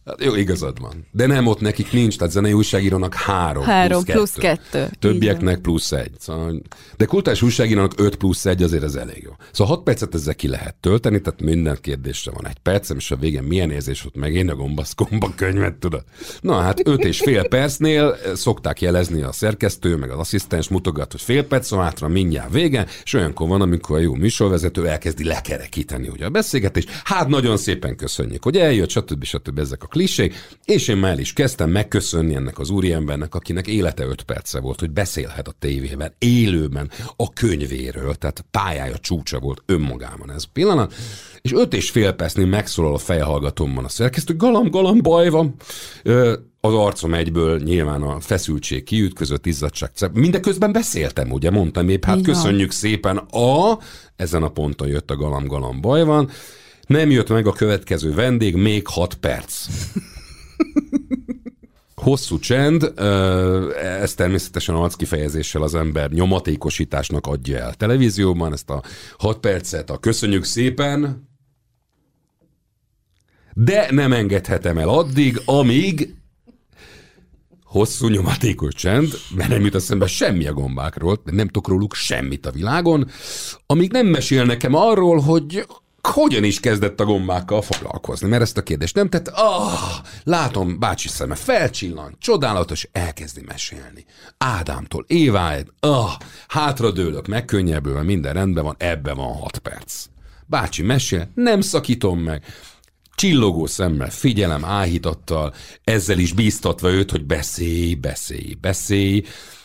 Hát Jó, igazad van. De nem, ott nekik nincs, tehát zenei újságírónak három, Három plusz plusz kettő. kettő. Többieknek plusz egy. Szóval, de kultúrás újságírónak 5 plusz egy azért ez elég jó. Szóval 6 percet ezzel ki lehet tölteni, tehát minden kérdésre van egy percem, és a végén milyen érzés volt meg én a gombasz gomba könyvet, tudod. Na hát 5 és fél percnél eh, szokták jelezni a szerkesztő, meg az asszisztens mutogat, hogy fél perc van hátra, mindjárt vége, és olyankor van, amikor a jó műsorvezető elkezdi lekerekíteni ugye a beszélgetést. Hát nagyon szépen köszönjük, hogy eljött, stb. stb. ezek a klisék, és én már is kezdtem megköszönni ennek az úriembernek, akinek élete 5 perce volt, hogy beszélhet a tévében, élőben a könyvéről, tehát pályája csúcsa volt önmagában ez a pillanat, és öt és fél percnél megszólal a fejhallgatómban a szerkesztő, galam, galam, baj van. Ö, az arcom egyből nyilván a feszültség kiütközött, izzadság. Mindeközben beszéltem, ugye, mondtam épp, hát van. köszönjük szépen a, ezen a ponton jött a galam, galam, baj van. Nem jött meg a következő vendég, még hat perc. Hosszú csend, ez természetesen arckifejezéssel az ember nyomatékosításnak adja el televízióban, ezt a hat percet, a köszönjük szépen, de nem engedhetem el addig, amíg hosszú nyomatékos csend, mert nem jut eszembe semmi a gombákról, nem tudok róluk semmit a világon, amíg nem mesél nekem arról, hogy hogyan is kezdett a gombákkal foglalkozni, mert ezt a kérdést nem tett. Ah, látom, bácsi szeme felcsillan, csodálatos, elkezdi mesélni. Ádámtól Éváig, ah, hátradőlök, megkönnyebbülve, minden rendben van, ebben van hat perc. Bácsi mesél, nem szakítom meg, csillogó szemmel, figyelem, áhítattal, ezzel is bíztatva őt, hogy beszélj, beszélj, beszélj,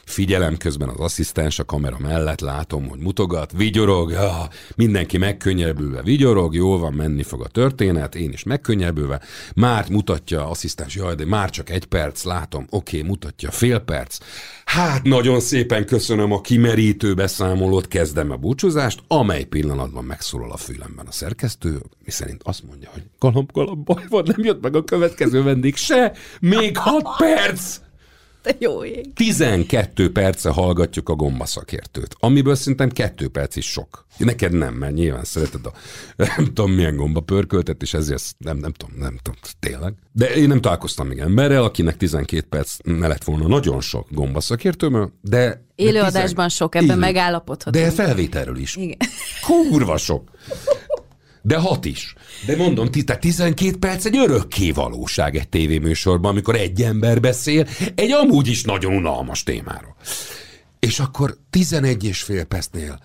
figyelem közben az asszisztens a kamera mellett, látom, hogy mutogat, vigyorog, ja, mindenki megkönnyebbülve vigyorog, jól van, menni fog a történet, én is megkönnyebbülve, már mutatja asszisztens, jaj, de már csak egy perc, látom, oké, mutatja fél perc, hát nagyon szépen köszönöm a kimerítő beszámolót, kezdem a búcsúzást, amely pillanatban megszólal a fülemben a szerkesztő, miszerint azt mondja, hogy galamb, galamb, baj van, nem jött meg a következő vendég se, még hat perc! Te jó ég. 12 perce hallgatjuk a gombaszakértőt, amiből szerintem kettő perc is sok. Neked nem, mert nyilván szereted a nem tudom milyen gomba pörköltet, és ezért nem, nem tudom, nem tudom, tényleg. De én nem találkoztam még emberrel, akinek 12 perc ne lett volna nagyon sok gombaszakértőmől, de... Élőadásban sok, ebben Igen. megállapodhatunk. De felvételről is. Igen. Kurva sok. De hat is. De mondom, ti- tehát 12 perc egy örökké valóság egy tévéműsorban, amikor egy ember beszél egy amúgy is nagyon unalmas témáról. És akkor 11 és fél percnél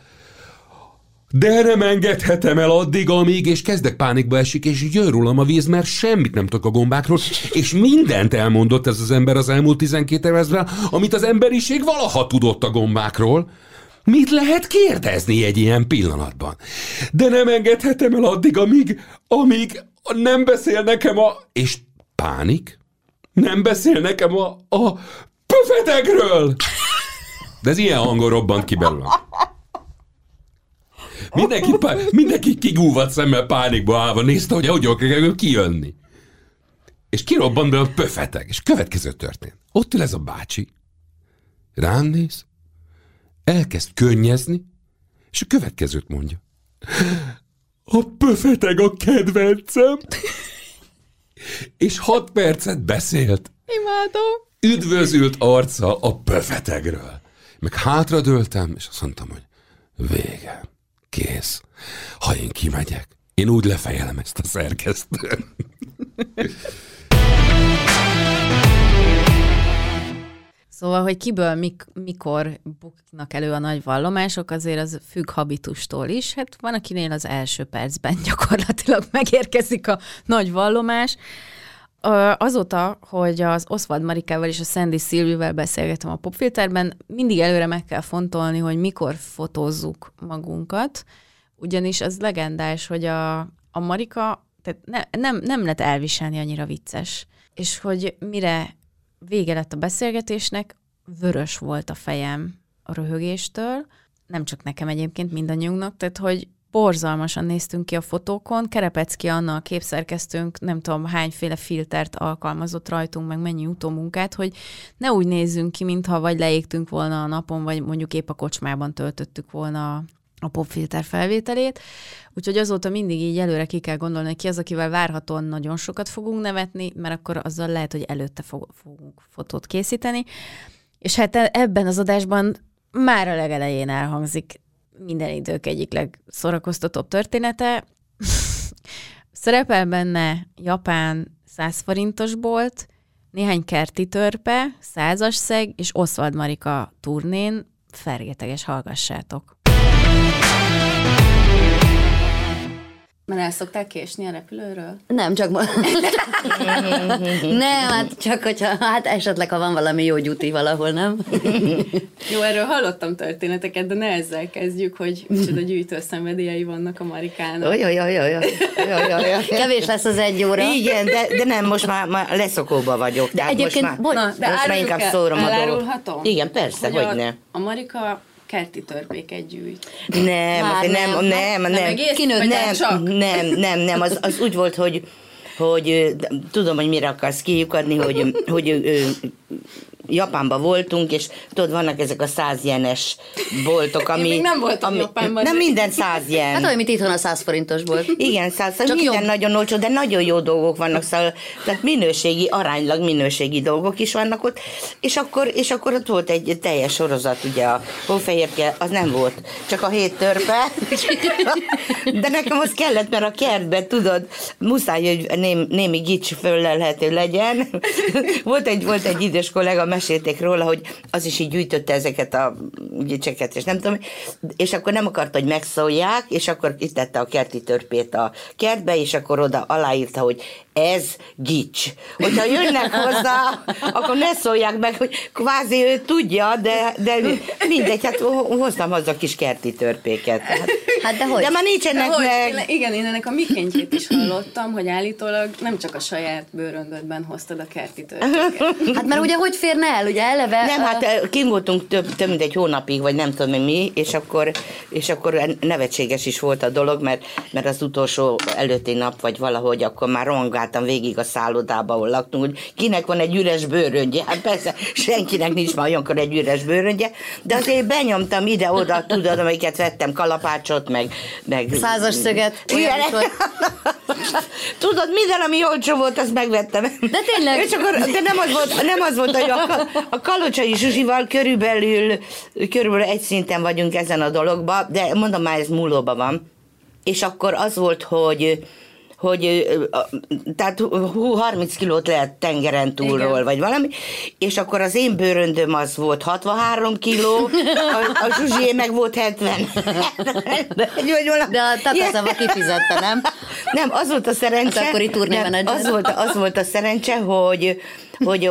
de nem engedhetem el addig, amíg, és kezdek pánikba esik, és győr rólam a víz, mert semmit nem tudok a gombákról, és mindent elmondott ez az ember az elmúlt 12 évben, amit az emberiség valaha tudott a gombákról. Mit lehet kérdezni egy ilyen pillanatban? De nem engedhetem el addig, amíg, amíg nem beszél nekem a... És pánik? Nem beszél nekem a, a pöfetekről! De ez ilyen hangon robbant ki belőlem. Mindenki, pá- mindenki kigúvat szemmel pánikba állva nézte, hogy hogy kell kijönni. És kirobban be a pöfetek, és következő történt. Ott ül ez a bácsi, rám néz, elkezd könnyezni, és a következőt mondja. A pöfeteg a kedvencem. És hat percet beszélt. Imádom. Üdvözült arca a pöfetegről. Meg hátradőltem, és azt mondtam, hogy vége, kész. Ha én kimegyek, én úgy lefejelem ezt a szerkesztőt. Szóval, hogy kiből mik, mikor buknak elő a nagy vallomások, azért az függ habitustól is. Hát van, akinél az első percben gyakorlatilag megérkezik a nagy vallomás. Azóta, hogy az Oswald Marikával és a Sandy Szilvivel beszélgetem a popfilterben, mindig előre meg kell fontolni, hogy mikor fotózzuk magunkat, ugyanis az legendás, hogy a, a Marika tehát ne, nem, nem lett elviselni annyira vicces. És hogy mire vége lett a beszélgetésnek, vörös volt a fejem a röhögéstől, nem csak nekem egyébként, mindannyiunknak, tehát hogy borzalmasan néztünk ki a fotókon, Kerepecki Anna, a képszerkesztőnk, nem tudom hányféle filtert alkalmazott rajtunk, meg mennyi utómunkát, hogy ne úgy nézzünk ki, mintha vagy leégtünk volna a napon, vagy mondjuk épp a kocsmában töltöttük volna a- popfilter felvételét. Úgyhogy azóta mindig így előre ki kell gondolni, hogy ki az, akivel várhatóan nagyon sokat fogunk nevetni, mert akkor azzal lehet, hogy előtte fog, fogunk fotót készíteni. És hát e- ebben az adásban már a legelején elhangzik minden idők egyik legszorakoztatóbb története. Szerepel benne japán 100 forintos bolt, néhány kerti törpe, százas szeg és Oswald Marika turnén. Fergeteges, hallgassátok. Már el szoktál késni a repülőről? Nem, csak ma... nem, hát csak hogyha, hát esetleg, ha van valami jó gyuti valahol, nem? Jó, erről hallottam történeteket, de ne ezzel kezdjük, hogy micsoda gyűjtő szenvedélyei vannak a Marikának. Jaj, jaj, jaj, jaj, jaj, jaj. Kevés lesz az egy óra. Igen, de, de nem, most már, már leszokóba vagyok. Tehát egyébként, most bocs, már, Na, de most már inkább el- szórom a dolgot. Igen, persze, hogy, a, ne. A Marika kerti törpéket gyűjt. Nem, Már nem, nem. nem, nem, Nem nem, egész? Nem nem, csak? nem, nem, nem, az, az úgy volt, hogy hogy tudom, hogy mire akarsz kiukadni, hogy, hogy ö, Japánban voltunk, és tudod, vannak ezek a száz jenes boltok, ami... még nem voltam ami, Japánban. Nem minden száz jen. Hát olyan, mint itthon a 100 forintos volt. Igen, száz, Csak minden jobb. nagyon olcsó, de nagyon jó dolgok vannak, szóval, tehát minőségi, aránylag minőségi dolgok is vannak ott, és akkor, és akkor ott volt egy teljes sorozat, ugye a hófehérke, az nem volt, csak a hét törpe, de nekem az kellett, mert a kertben, tudod, muszáj, hogy ném, némi gics föllelhető legyen. volt, egy, volt egy idős kollega, mesélték róla, hogy az is így gyűjtötte ezeket a gicseket, és nem tudom, és akkor nem akarta, hogy megszólják, és akkor itt tette a kerti törpét a kertbe, és akkor oda aláírta, hogy ez gics. Hogyha jönnek hozzá, akkor ne szólják meg, hogy kvázi ő tudja, de, de mindegy, hát ho- hoztam haza kis kerti törpéket. Hát, Hát de hogy? De ma nincsenek De hogy? meg. Igen, én ennek a mikéntjét is hallottam, hogy állítólag nem csak a saját bőröndödben hoztad a kerti töltéket. Hát mert ugye hogy férne el, ugye eleve... Nem, ö, hát kim voltunk több, több mint egy hónapig, vagy nem tudom én mi, és akkor, és akkor nevetséges is volt a dolog, mert, mert az utolsó előtti nap, vagy valahogy akkor már rongáltam végig a szállodába, ahol laktunk, hogy kinek van egy üres bőröndje. Hát persze, senkinek nincs már olyankor egy üres bőröndje, de azért benyomtam ide-oda, tudod, amiket vettem, kalapácsot, meg... meg Százas szöget, mikor- Tudod, minden, ami olcsó volt, azt megvettem. De tényleg. És akkor, de nem az volt, nem az volt hogy a, a Kalocsai Zsuzsival körülbelül, körülbelül egy szinten vagyunk ezen a dologban, de mondom már, ez múlóban van. És akkor az volt, hogy hogy tehát hú, 30 kilót lehet tengeren túlról, Igen. vagy valami, és akkor az én bőröndöm az volt 63 kiló, a, a Zsuzsié meg volt 70. Vagy valami- De a tapaszava kifizette, nem? nem, az volt a szerencse. Az akkori nem, turnémenedzser. az, volt, az volt a szerencse, hogy hogy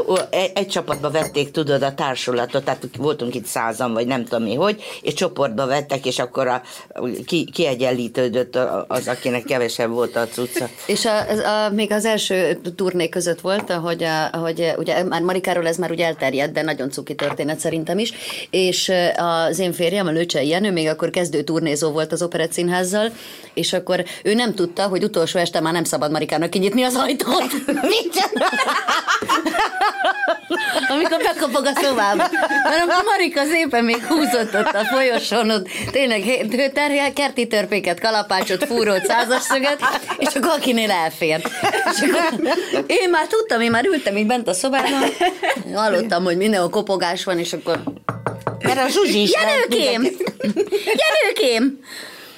egy, csapatba vették, tudod, a társulatot, tehát voltunk itt százan, vagy nem tudom mi, hogy, és csoportba vettek, és akkor a, ki, kiegyenlítődött az, akinek kevesebb volt a cucca. És a, a, még az első turné között volt, ahogy, a, ahogy ugye már Marikáról ez már ugye elterjedt, de nagyon cuki történet szerintem is, és az én férjem, a Lőcsei Jenő, még akkor kezdő turnézó volt az Operett Színházzal, és akkor ő nem tudta, hogy utolsó este már nem szabad Marikának kinyitni az ajtót. Amikor bekapog a szobába. Mert akkor Marika szépen még húzott ott a folyosón, ott tényleg terhel, kerti törpéket, kalapácsot, fúrót, százasszöget, és akkor akinél elfér. És akkor én már tudtam, én már ültem így bent a szobában, hallottam, hogy mindenhol kopogás van, és akkor Mert a Zsuzsi is Jenőkém! Jenőkém!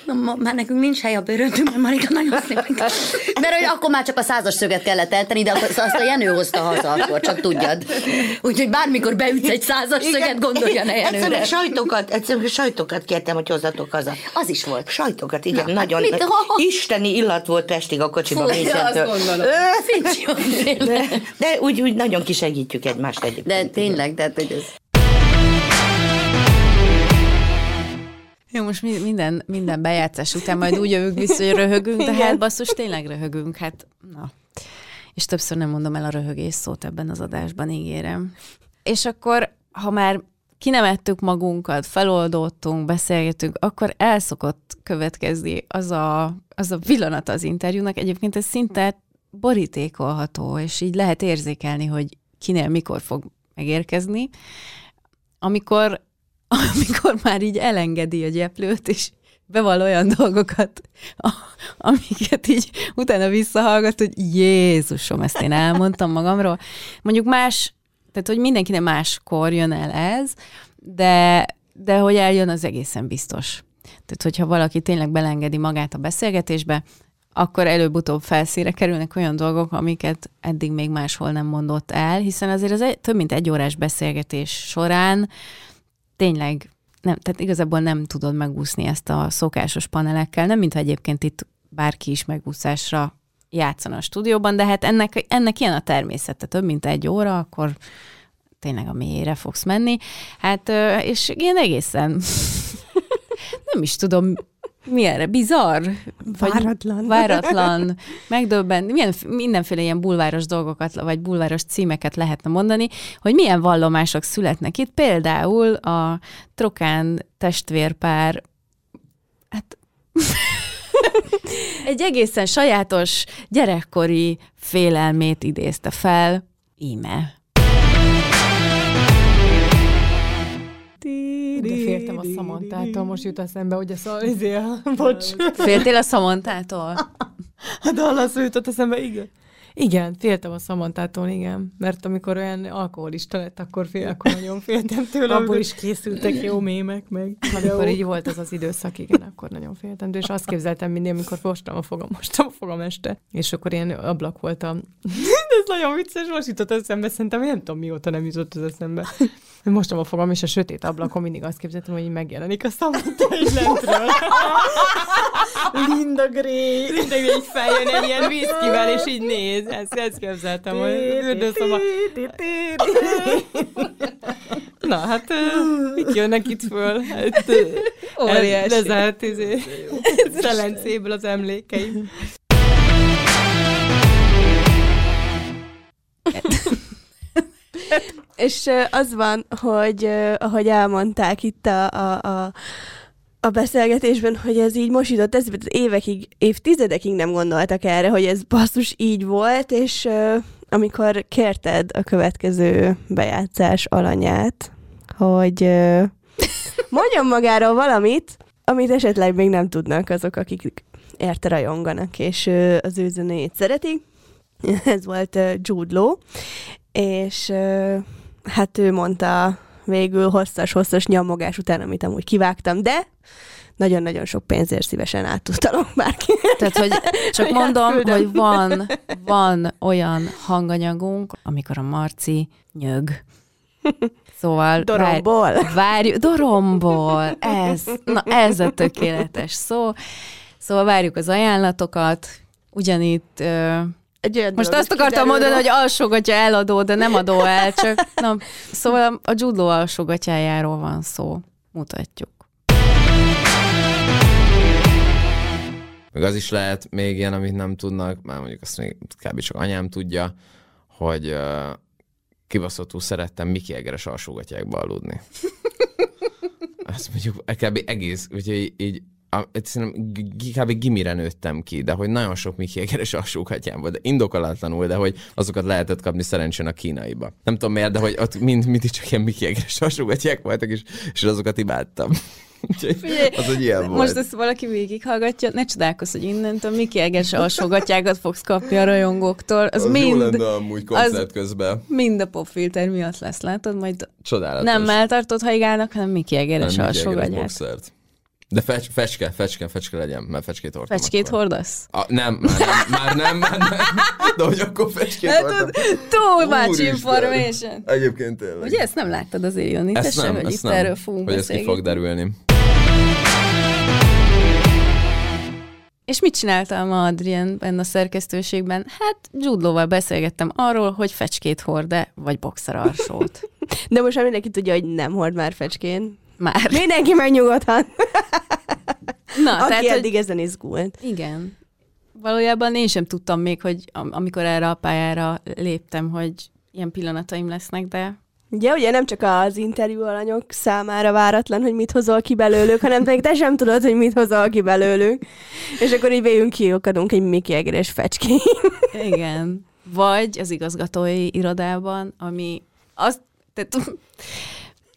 Na, ma, már nekünk nincs hely a bőröntünkben, Marika, nagyon szépen. Mert hogy akkor már csak a százas szöget kellett eltenni, de azt a Jenő hozta haza akkor, csak tudjad. Úgyhogy bármikor beütsz egy százas szöget, gondolja ne Jenőre. Egyszerűen sajtokat, egyszerűen sajtokat kértem, hogy hozzatok haza. Az is volt. Sajtokat, igen, Na, nagyon. mit- ha- Isteni illat volt Pestig a kocsiban Fú, tényleg. De, de úgy, úgy nagyon kisegítjük egymást egyébként. De tényleg, tehát hogy ez... Jó, most mi- minden, minden bejátszás után majd úgy jövünk vissza, hogy röhögünk, de hát basszus, tényleg röhögünk, hát na. És többször nem mondom el a röhögés szót ebben az adásban, ígérem. És akkor, ha már kinevettük magunkat, feloldottunk, beszélgetünk, akkor el szokott következni az a, az a pillanat az interjúnak. Egyébként ez szinte borítékolható, és így lehet érzékelni, hogy kinél mikor fog megérkezni, amikor, amikor már így elengedi a gyeplőt, és bevall olyan dolgokat, amiket így utána visszahallgat, hogy Jézusom, ezt én elmondtam magamról. Mondjuk más, tehát hogy mindenkinek máskor jön el ez, de, de hogy eljön, az egészen biztos. Tehát, hogyha valaki tényleg belengedi magát a beszélgetésbe, akkor előbb-utóbb felszíre kerülnek olyan dolgok, amiket eddig még máshol nem mondott el, hiszen azért az egy, több mint egy órás beszélgetés során tényleg nem, tehát igazából nem tudod megúszni ezt a szokásos panelekkel, nem mintha egyébként itt bárki is megúszásra játszana a stúdióban, de hát ennek, ennek ilyen a természete, több mint egy óra, akkor tényleg a mélyére fogsz menni. Hát, és ilyen egészen nem is tudom, mi erre, bizarr? Vagy Váratlan. Váratlan, megdöbben, milyen, mindenféle ilyen bulváros dolgokat, vagy bulváros címeket lehetne mondani, hogy milyen vallomások születnek itt. Például a Trokán testvérpár, hát egy egészen sajátos gyerekkori félelmét idézte fel, íme. De féltem a Samantától, most jut eszembe, hogy ez a, izé, bocs. Féltél a Szamontától? A Dallas jutott eszembe, igen. Igen, féltem a Samantától, igen. Mert amikor olyan alkoholista lett, akkor, fél, akkor nagyon féltem tőle. Abból is készültek jó mémek, meg. Amikor így volt az az időszak, igen, akkor nagyon féltem. De és azt képzeltem mindig, amikor mostam a fogam, mostam a fogam este. És akkor ilyen ablak voltam. De ez nagyon vicces, most jutott eszembe, szerintem én nem tudom mióta nem jutott az eszembe. Mostam a fogam, és a sötét ablakon mindig azt képzeltem, hogy megjelenik a így lentről. Linda Gray. Linda Gray feljön egy ilyen viszkivel, és így néz. Ezt, ezt képzeltem, hogy üldözöm a... Na, hát mit jönnek itt föl? Hát, Óriási. lezárt izé, szelencéből az emlékeim. És az van, hogy ahogy elmondták itt a, a, a, a beszélgetésben, hogy ez így most jutott évekig, évtizedekig nem gondoltak erre, hogy ez basszus így volt, és amikor kérted a következő bejátszás alanyát, hogy ö, mondjon magáról valamit, amit esetleg még nem tudnak azok, akik érte rajonganak, és az ő zenéjét szeretik. Ez volt ö, Jude Law, és hát ő mondta végül hosszas-hosszas nyomogás után, amit amúgy kivágtam, de nagyon-nagyon sok pénzért szívesen átutalok bárki. Tehát, hogy csak Hogy mondom, átküldöm. hogy van, van olyan hanganyagunk, amikor a Marci nyög. Szóval... Doromból. Vár, várjuk, doromból. Ez, na ez a tökéletes szó. Szóval várjuk az ajánlatokat. Ugyanitt... Egy olyan most dolog azt akartam kiderül mondani, hogy alsógatja eladó, de nem adó el, csak na, szóval a judló alsógatyájáról van szó. Mutatjuk. Meg az is lehet még ilyen, amit nem tudnak, már mondjuk azt még kb. csak anyám tudja, hogy uh, kibaszottul szerettem Miki Egeres alsógatyákba aludni. Azt mondjuk kb. egész, úgyhogy így g- kb. gimire nőttem ki, de hogy nagyon sok Miki Egeres alsógatyám volt, de indokolatlanul, de hogy azokat lehetett kapni szerencsén a kínaiba. Nem tudom miért, de hogy ott mind, mindig csak ilyen Miki Egeres alsógatyák voltak, és, és azokat imádtam. Az egy ilyen volt. Most ezt valaki végighallgatja, ne csodálkozz, hogy innentől Miki Eges alsógatyákat fogsz kapni a rajongóktól. Az, Az mind, jó lenne amúgy koncert közben. mind a popfilter miatt lesz, látod? Majd Csodálatos. nem melltartott haigálnak, hanem Miki Nem, Egeres Miki Egeres alsógatyát. De fecs, fecske, fecske, fecske legyen, mert fecskét hordtam. Fecskét akkor. hordasz? A, nem, már nem, már nem, már nem. De hogy akkor fecskét Hát, hordtam. too much information. Egyébként tényleg. Ugye ezt nem láttad azért, Jani? Te Ezt nem, hogy ezt itt nem. erről fogunk Hogy ez ki fog derülni. És mit csináltam ma Adrian benne a szerkesztőségben? Hát Judlóval beszélgettem arról, hogy fecskét hord-e, vagy boxer alsót. De most már mindenki tudja, hogy nem hord már fecskén. Már. Mindenki megnyugodhat. Na, Aki tehát, eddig hogy... ezen izgult. Igen. Valójában én sem tudtam még, hogy am- amikor erre a pályára léptem, hogy ilyen pillanataim lesznek, de Ugye, ugye nem csak az interjú alanyok számára váratlan, hogy mit hozol ki belőlük, hanem még te sem tudod, hogy mit hozol ki belőlük. És akkor így végünk kiokadunk egy Miki Egeres fecskén. igen. Vagy az igazgatói irodában, ami azt, tehát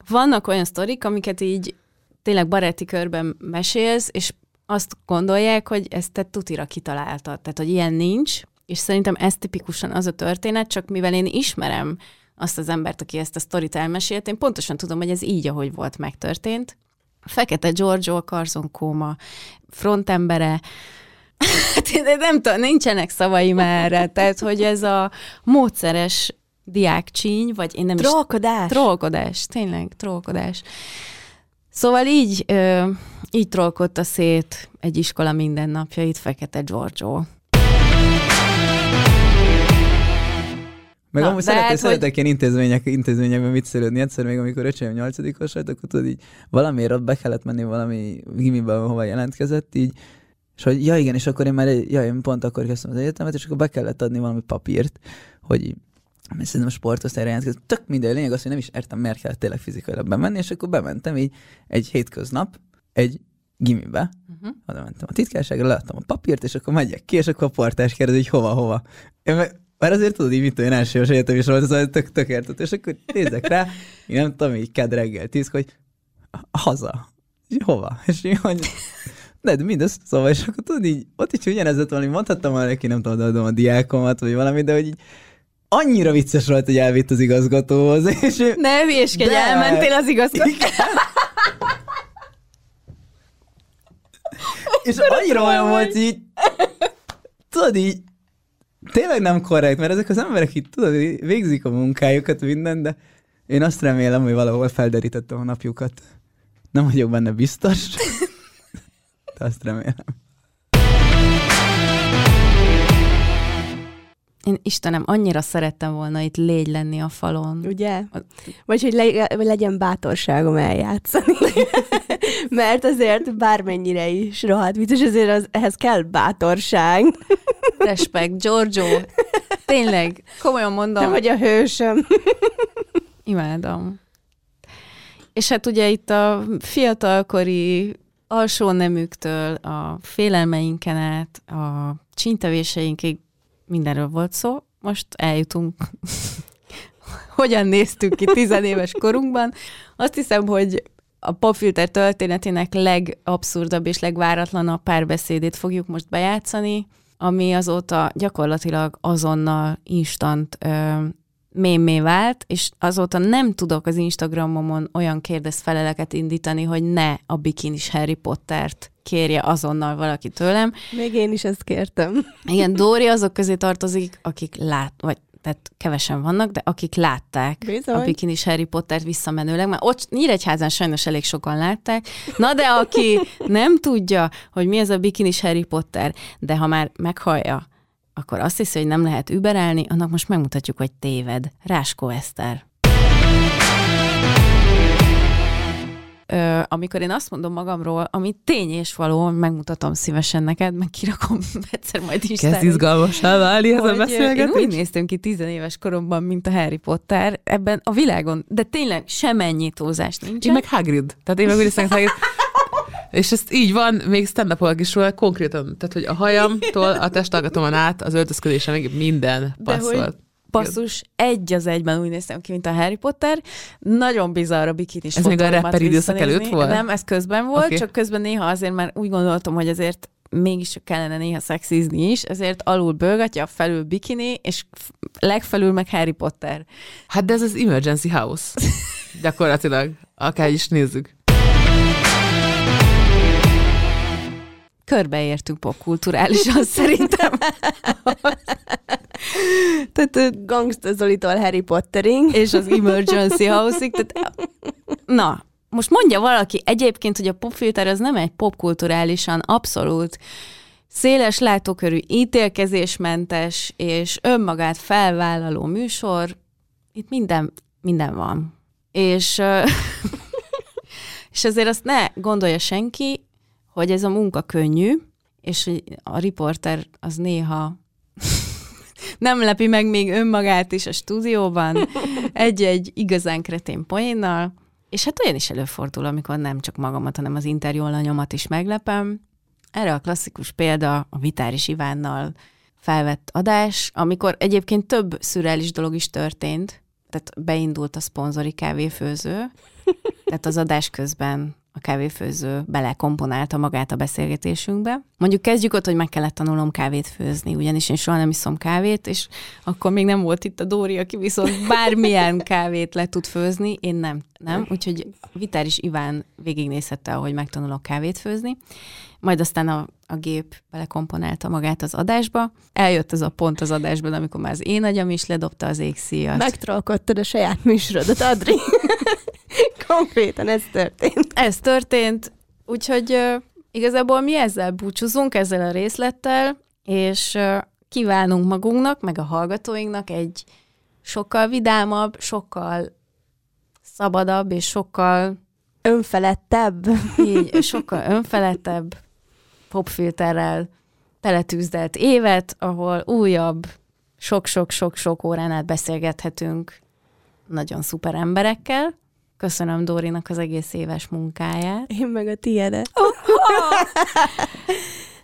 vannak olyan sztorik, amiket így tényleg baráti körben mesélsz, és azt gondolják, hogy ezt te tutira kitaláltad. Tehát, hogy ilyen nincs, és szerintem ez tipikusan az a történet, csak mivel én ismerem azt az embert, aki ezt a sztorit elmesélt, én pontosan tudom, hogy ez így, ahogy volt, megtörtént. Fekete Giorgio, a Karzon Kóma frontembere, Hát nem tudom, nincsenek szavaim erre, tehát hogy ez a módszeres diákcsíny, vagy én nem Trollkodás. is... Trollkodás. tényleg, trollkodás. Szóval így, ö, így trollkodta szét egy iskola mindennapjait Fekete Giorgio. Meg Na, amúgy de szeret, hát, hogy- szeretek ilyen intézmények, intézményekben viccelődni. Egyszer még, amikor öcsém 8 volt, akkor tudod, így valamiért ott be kellett menni valami gimibe, hova jelentkezett, így, és hogy ja igen, és akkor én már, ja, én pont akkor kezdtem az egyetemet, és akkor be kellett adni valami papírt, hogy mert szerintem sportosztályra jelentkezett. Tök minden lényeg az, hogy nem is értem, miért kellett tényleg fizikailag bemenni, és akkor bementem így egy hétköznap, egy gimibe, Uh-huh. oda mentem a titkárságra, leadtam a papírt, és akkor megyek ki, és akkor a portás kérdezi, hogy hova, hova. Én meg, már azért tudod, így mit tudom, én első egyetem is volt, olyan tök, tök értető, és akkor nézek rá, én nem tudom, így kedd reggel tíz, hogy haza. És hova? És így, hogy de, de mindez, szóval, és akkor tudod, így, ott is ugyanez lett valami, mondhattam volna neki, nem tudom, adom a diákomat, vagy valami, de hogy így annyira vicces volt, hogy elvitt az igazgatóhoz, és ő, Ne hülyéskedj, De- elmentél az igazgató. és annyira olyan volt így, tudod így, tényleg nem korrekt, mert ezek az emberek itt, tudod, végzik a munkájukat, minden, de én azt remélem, hogy valahol felderítettem a napjukat. Nem vagyok benne biztos, de azt remélem. Én Istenem, annyira szerettem volna itt légy lenni a falon. Ugye? Vagy hogy le, legyen bátorságom eljátszani. Mert azért bármennyire is rohadt vicces, azért az, ehhez kell bátorság. Respekt, Giorgio. Tényleg, komolyan mondom. Te vagy a hősöm. Imádom. És hát ugye itt a fiatalkori alsó nemüktől a félelmeinken át, a csintevéseinkig mindenről volt szó. Most eljutunk, hogyan néztük ki tizenéves korunkban. Azt hiszem, hogy a popfilter történetének legabszurdabb és legváratlanabb párbeszédét fogjuk most bejátszani, ami azóta gyakorlatilag azonnal instant ö, mémé vált, és azóta nem tudok az Instagramomon olyan kérdezfeleleket indítani, hogy ne a bikinis Harry Pottert kérje azonnal valaki tőlem. Még én is ezt kértem. Igen, Dóri azok közé tartozik, akik lát, vagy tehát kevesen vannak, de akik látták Bizony. a bikinis Harry Pottert visszamenőleg, mert ott Nyíregyházán sajnos elég sokan látták, na de aki nem tudja, hogy mi ez a bikinis Harry Potter, de ha már meghallja, akkor azt hiszi, hogy nem lehet überelni, annak most megmutatjuk, hogy téved. Ráskó Eszter. Ö, amikor én azt mondom magamról, ami tény és való, megmutatom szívesen neked, meg kirakom egyszer majd is. Kezd izgalmassá válni ez a Én beszélgetés. úgy néztem ki tizenéves koromban, mint a Harry Potter ebben a világon, de tényleg semennyi túlzás nincs. Én meg Hagrid. Tehát én meg úgy hiszem, Hagrid. És ez így van, még stand is róla, konkrétan. Tehát, hogy a hajamtól a testalkatomon át az öltözködésemig minden passzolt. basszus, egy az egyben úgy néztem ki, mint a Harry Potter. Nagyon bizarr a bikinis Ez még a rapper időszak előtt volt? Nem, ez közben volt, okay. csak közben néha azért már úgy gondoltam, hogy azért mégis kellene néha szexizni is, ezért alul bőgatja, felül bikini, és legfelül meg Harry Potter. Hát de ez az Emergency House. Gyakorlatilag. Akár is nézzük. Körbeértünk popkulturálisan szerintem. Tehát Gangsta Zolitól Harry Pottering. És az Emergency House-ig. Tehát, na, most mondja valaki egyébként, hogy a popfilter az nem egy popkulturálisan abszolút széles látókörű, ítélkezésmentes és önmagát felvállaló műsor. Itt minden, minden van. És, és azért azt ne gondolja senki, hogy ez a munka könnyű, és a riporter az néha nem lepi meg még önmagát is a stúdióban egy-egy igazán kretén poénnal, és hát olyan is előfordul, amikor nem csak magamat, hanem az interjú alanyomat is meglepem. Erre a klasszikus példa a Vitáris Ivánnal felvett adás, amikor egyébként több szürreális dolog is történt, tehát beindult a szponzori kávéfőző, tehát az adás közben a kávéfőző belekomponálta magát a beszélgetésünkbe. Mondjuk kezdjük ott, hogy meg kellett tanulnom kávét főzni, ugyanis én soha nem iszom kávét, és akkor még nem volt itt a Dóri, aki viszont bármilyen kávét le tud főzni, én nem. nem? Úgyhogy Vitáris Iván végignézhette, ahogy megtanulok kávét főzni. Majd aztán a, a gép belekomponálta magát az adásba. Eljött ez a pont az adásban, amikor már az én agyam is ledobta az égszíjat. Megtralkottad a saját műsorodat, Adri. Konkrétan ez történt. Ez történt, úgyhogy igazából mi ezzel búcsúzunk, ezzel a részlettel, és kívánunk magunknak, meg a hallgatóinknak egy sokkal vidámabb, sokkal szabadabb, és sokkal önfelettebb, így, sokkal önfelettebb popfilterrel teletűzdelt évet, ahol újabb sok-sok-sok-sok órán át beszélgethetünk nagyon szuper emberekkel. Köszönöm Dórinak az egész éves munkáját. Én meg a tiédet.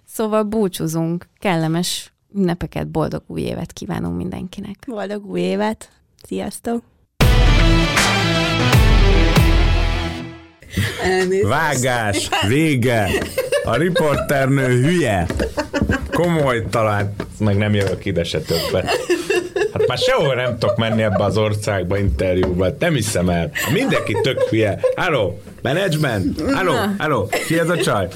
Szóval búcsúzunk, kellemes ünnepeket, boldog új évet kívánunk mindenkinek. Boldog új évet. Sziasztok! Vágás, vége, a riporternő hülye, komoly talán, meg nem jövök ide se többet. Hát már sehol nem tudok menni ebbe az országba interjúba, nem hiszem el. Mindenki tök hülye. Halló, management, halló, halló, ki ez a csaj?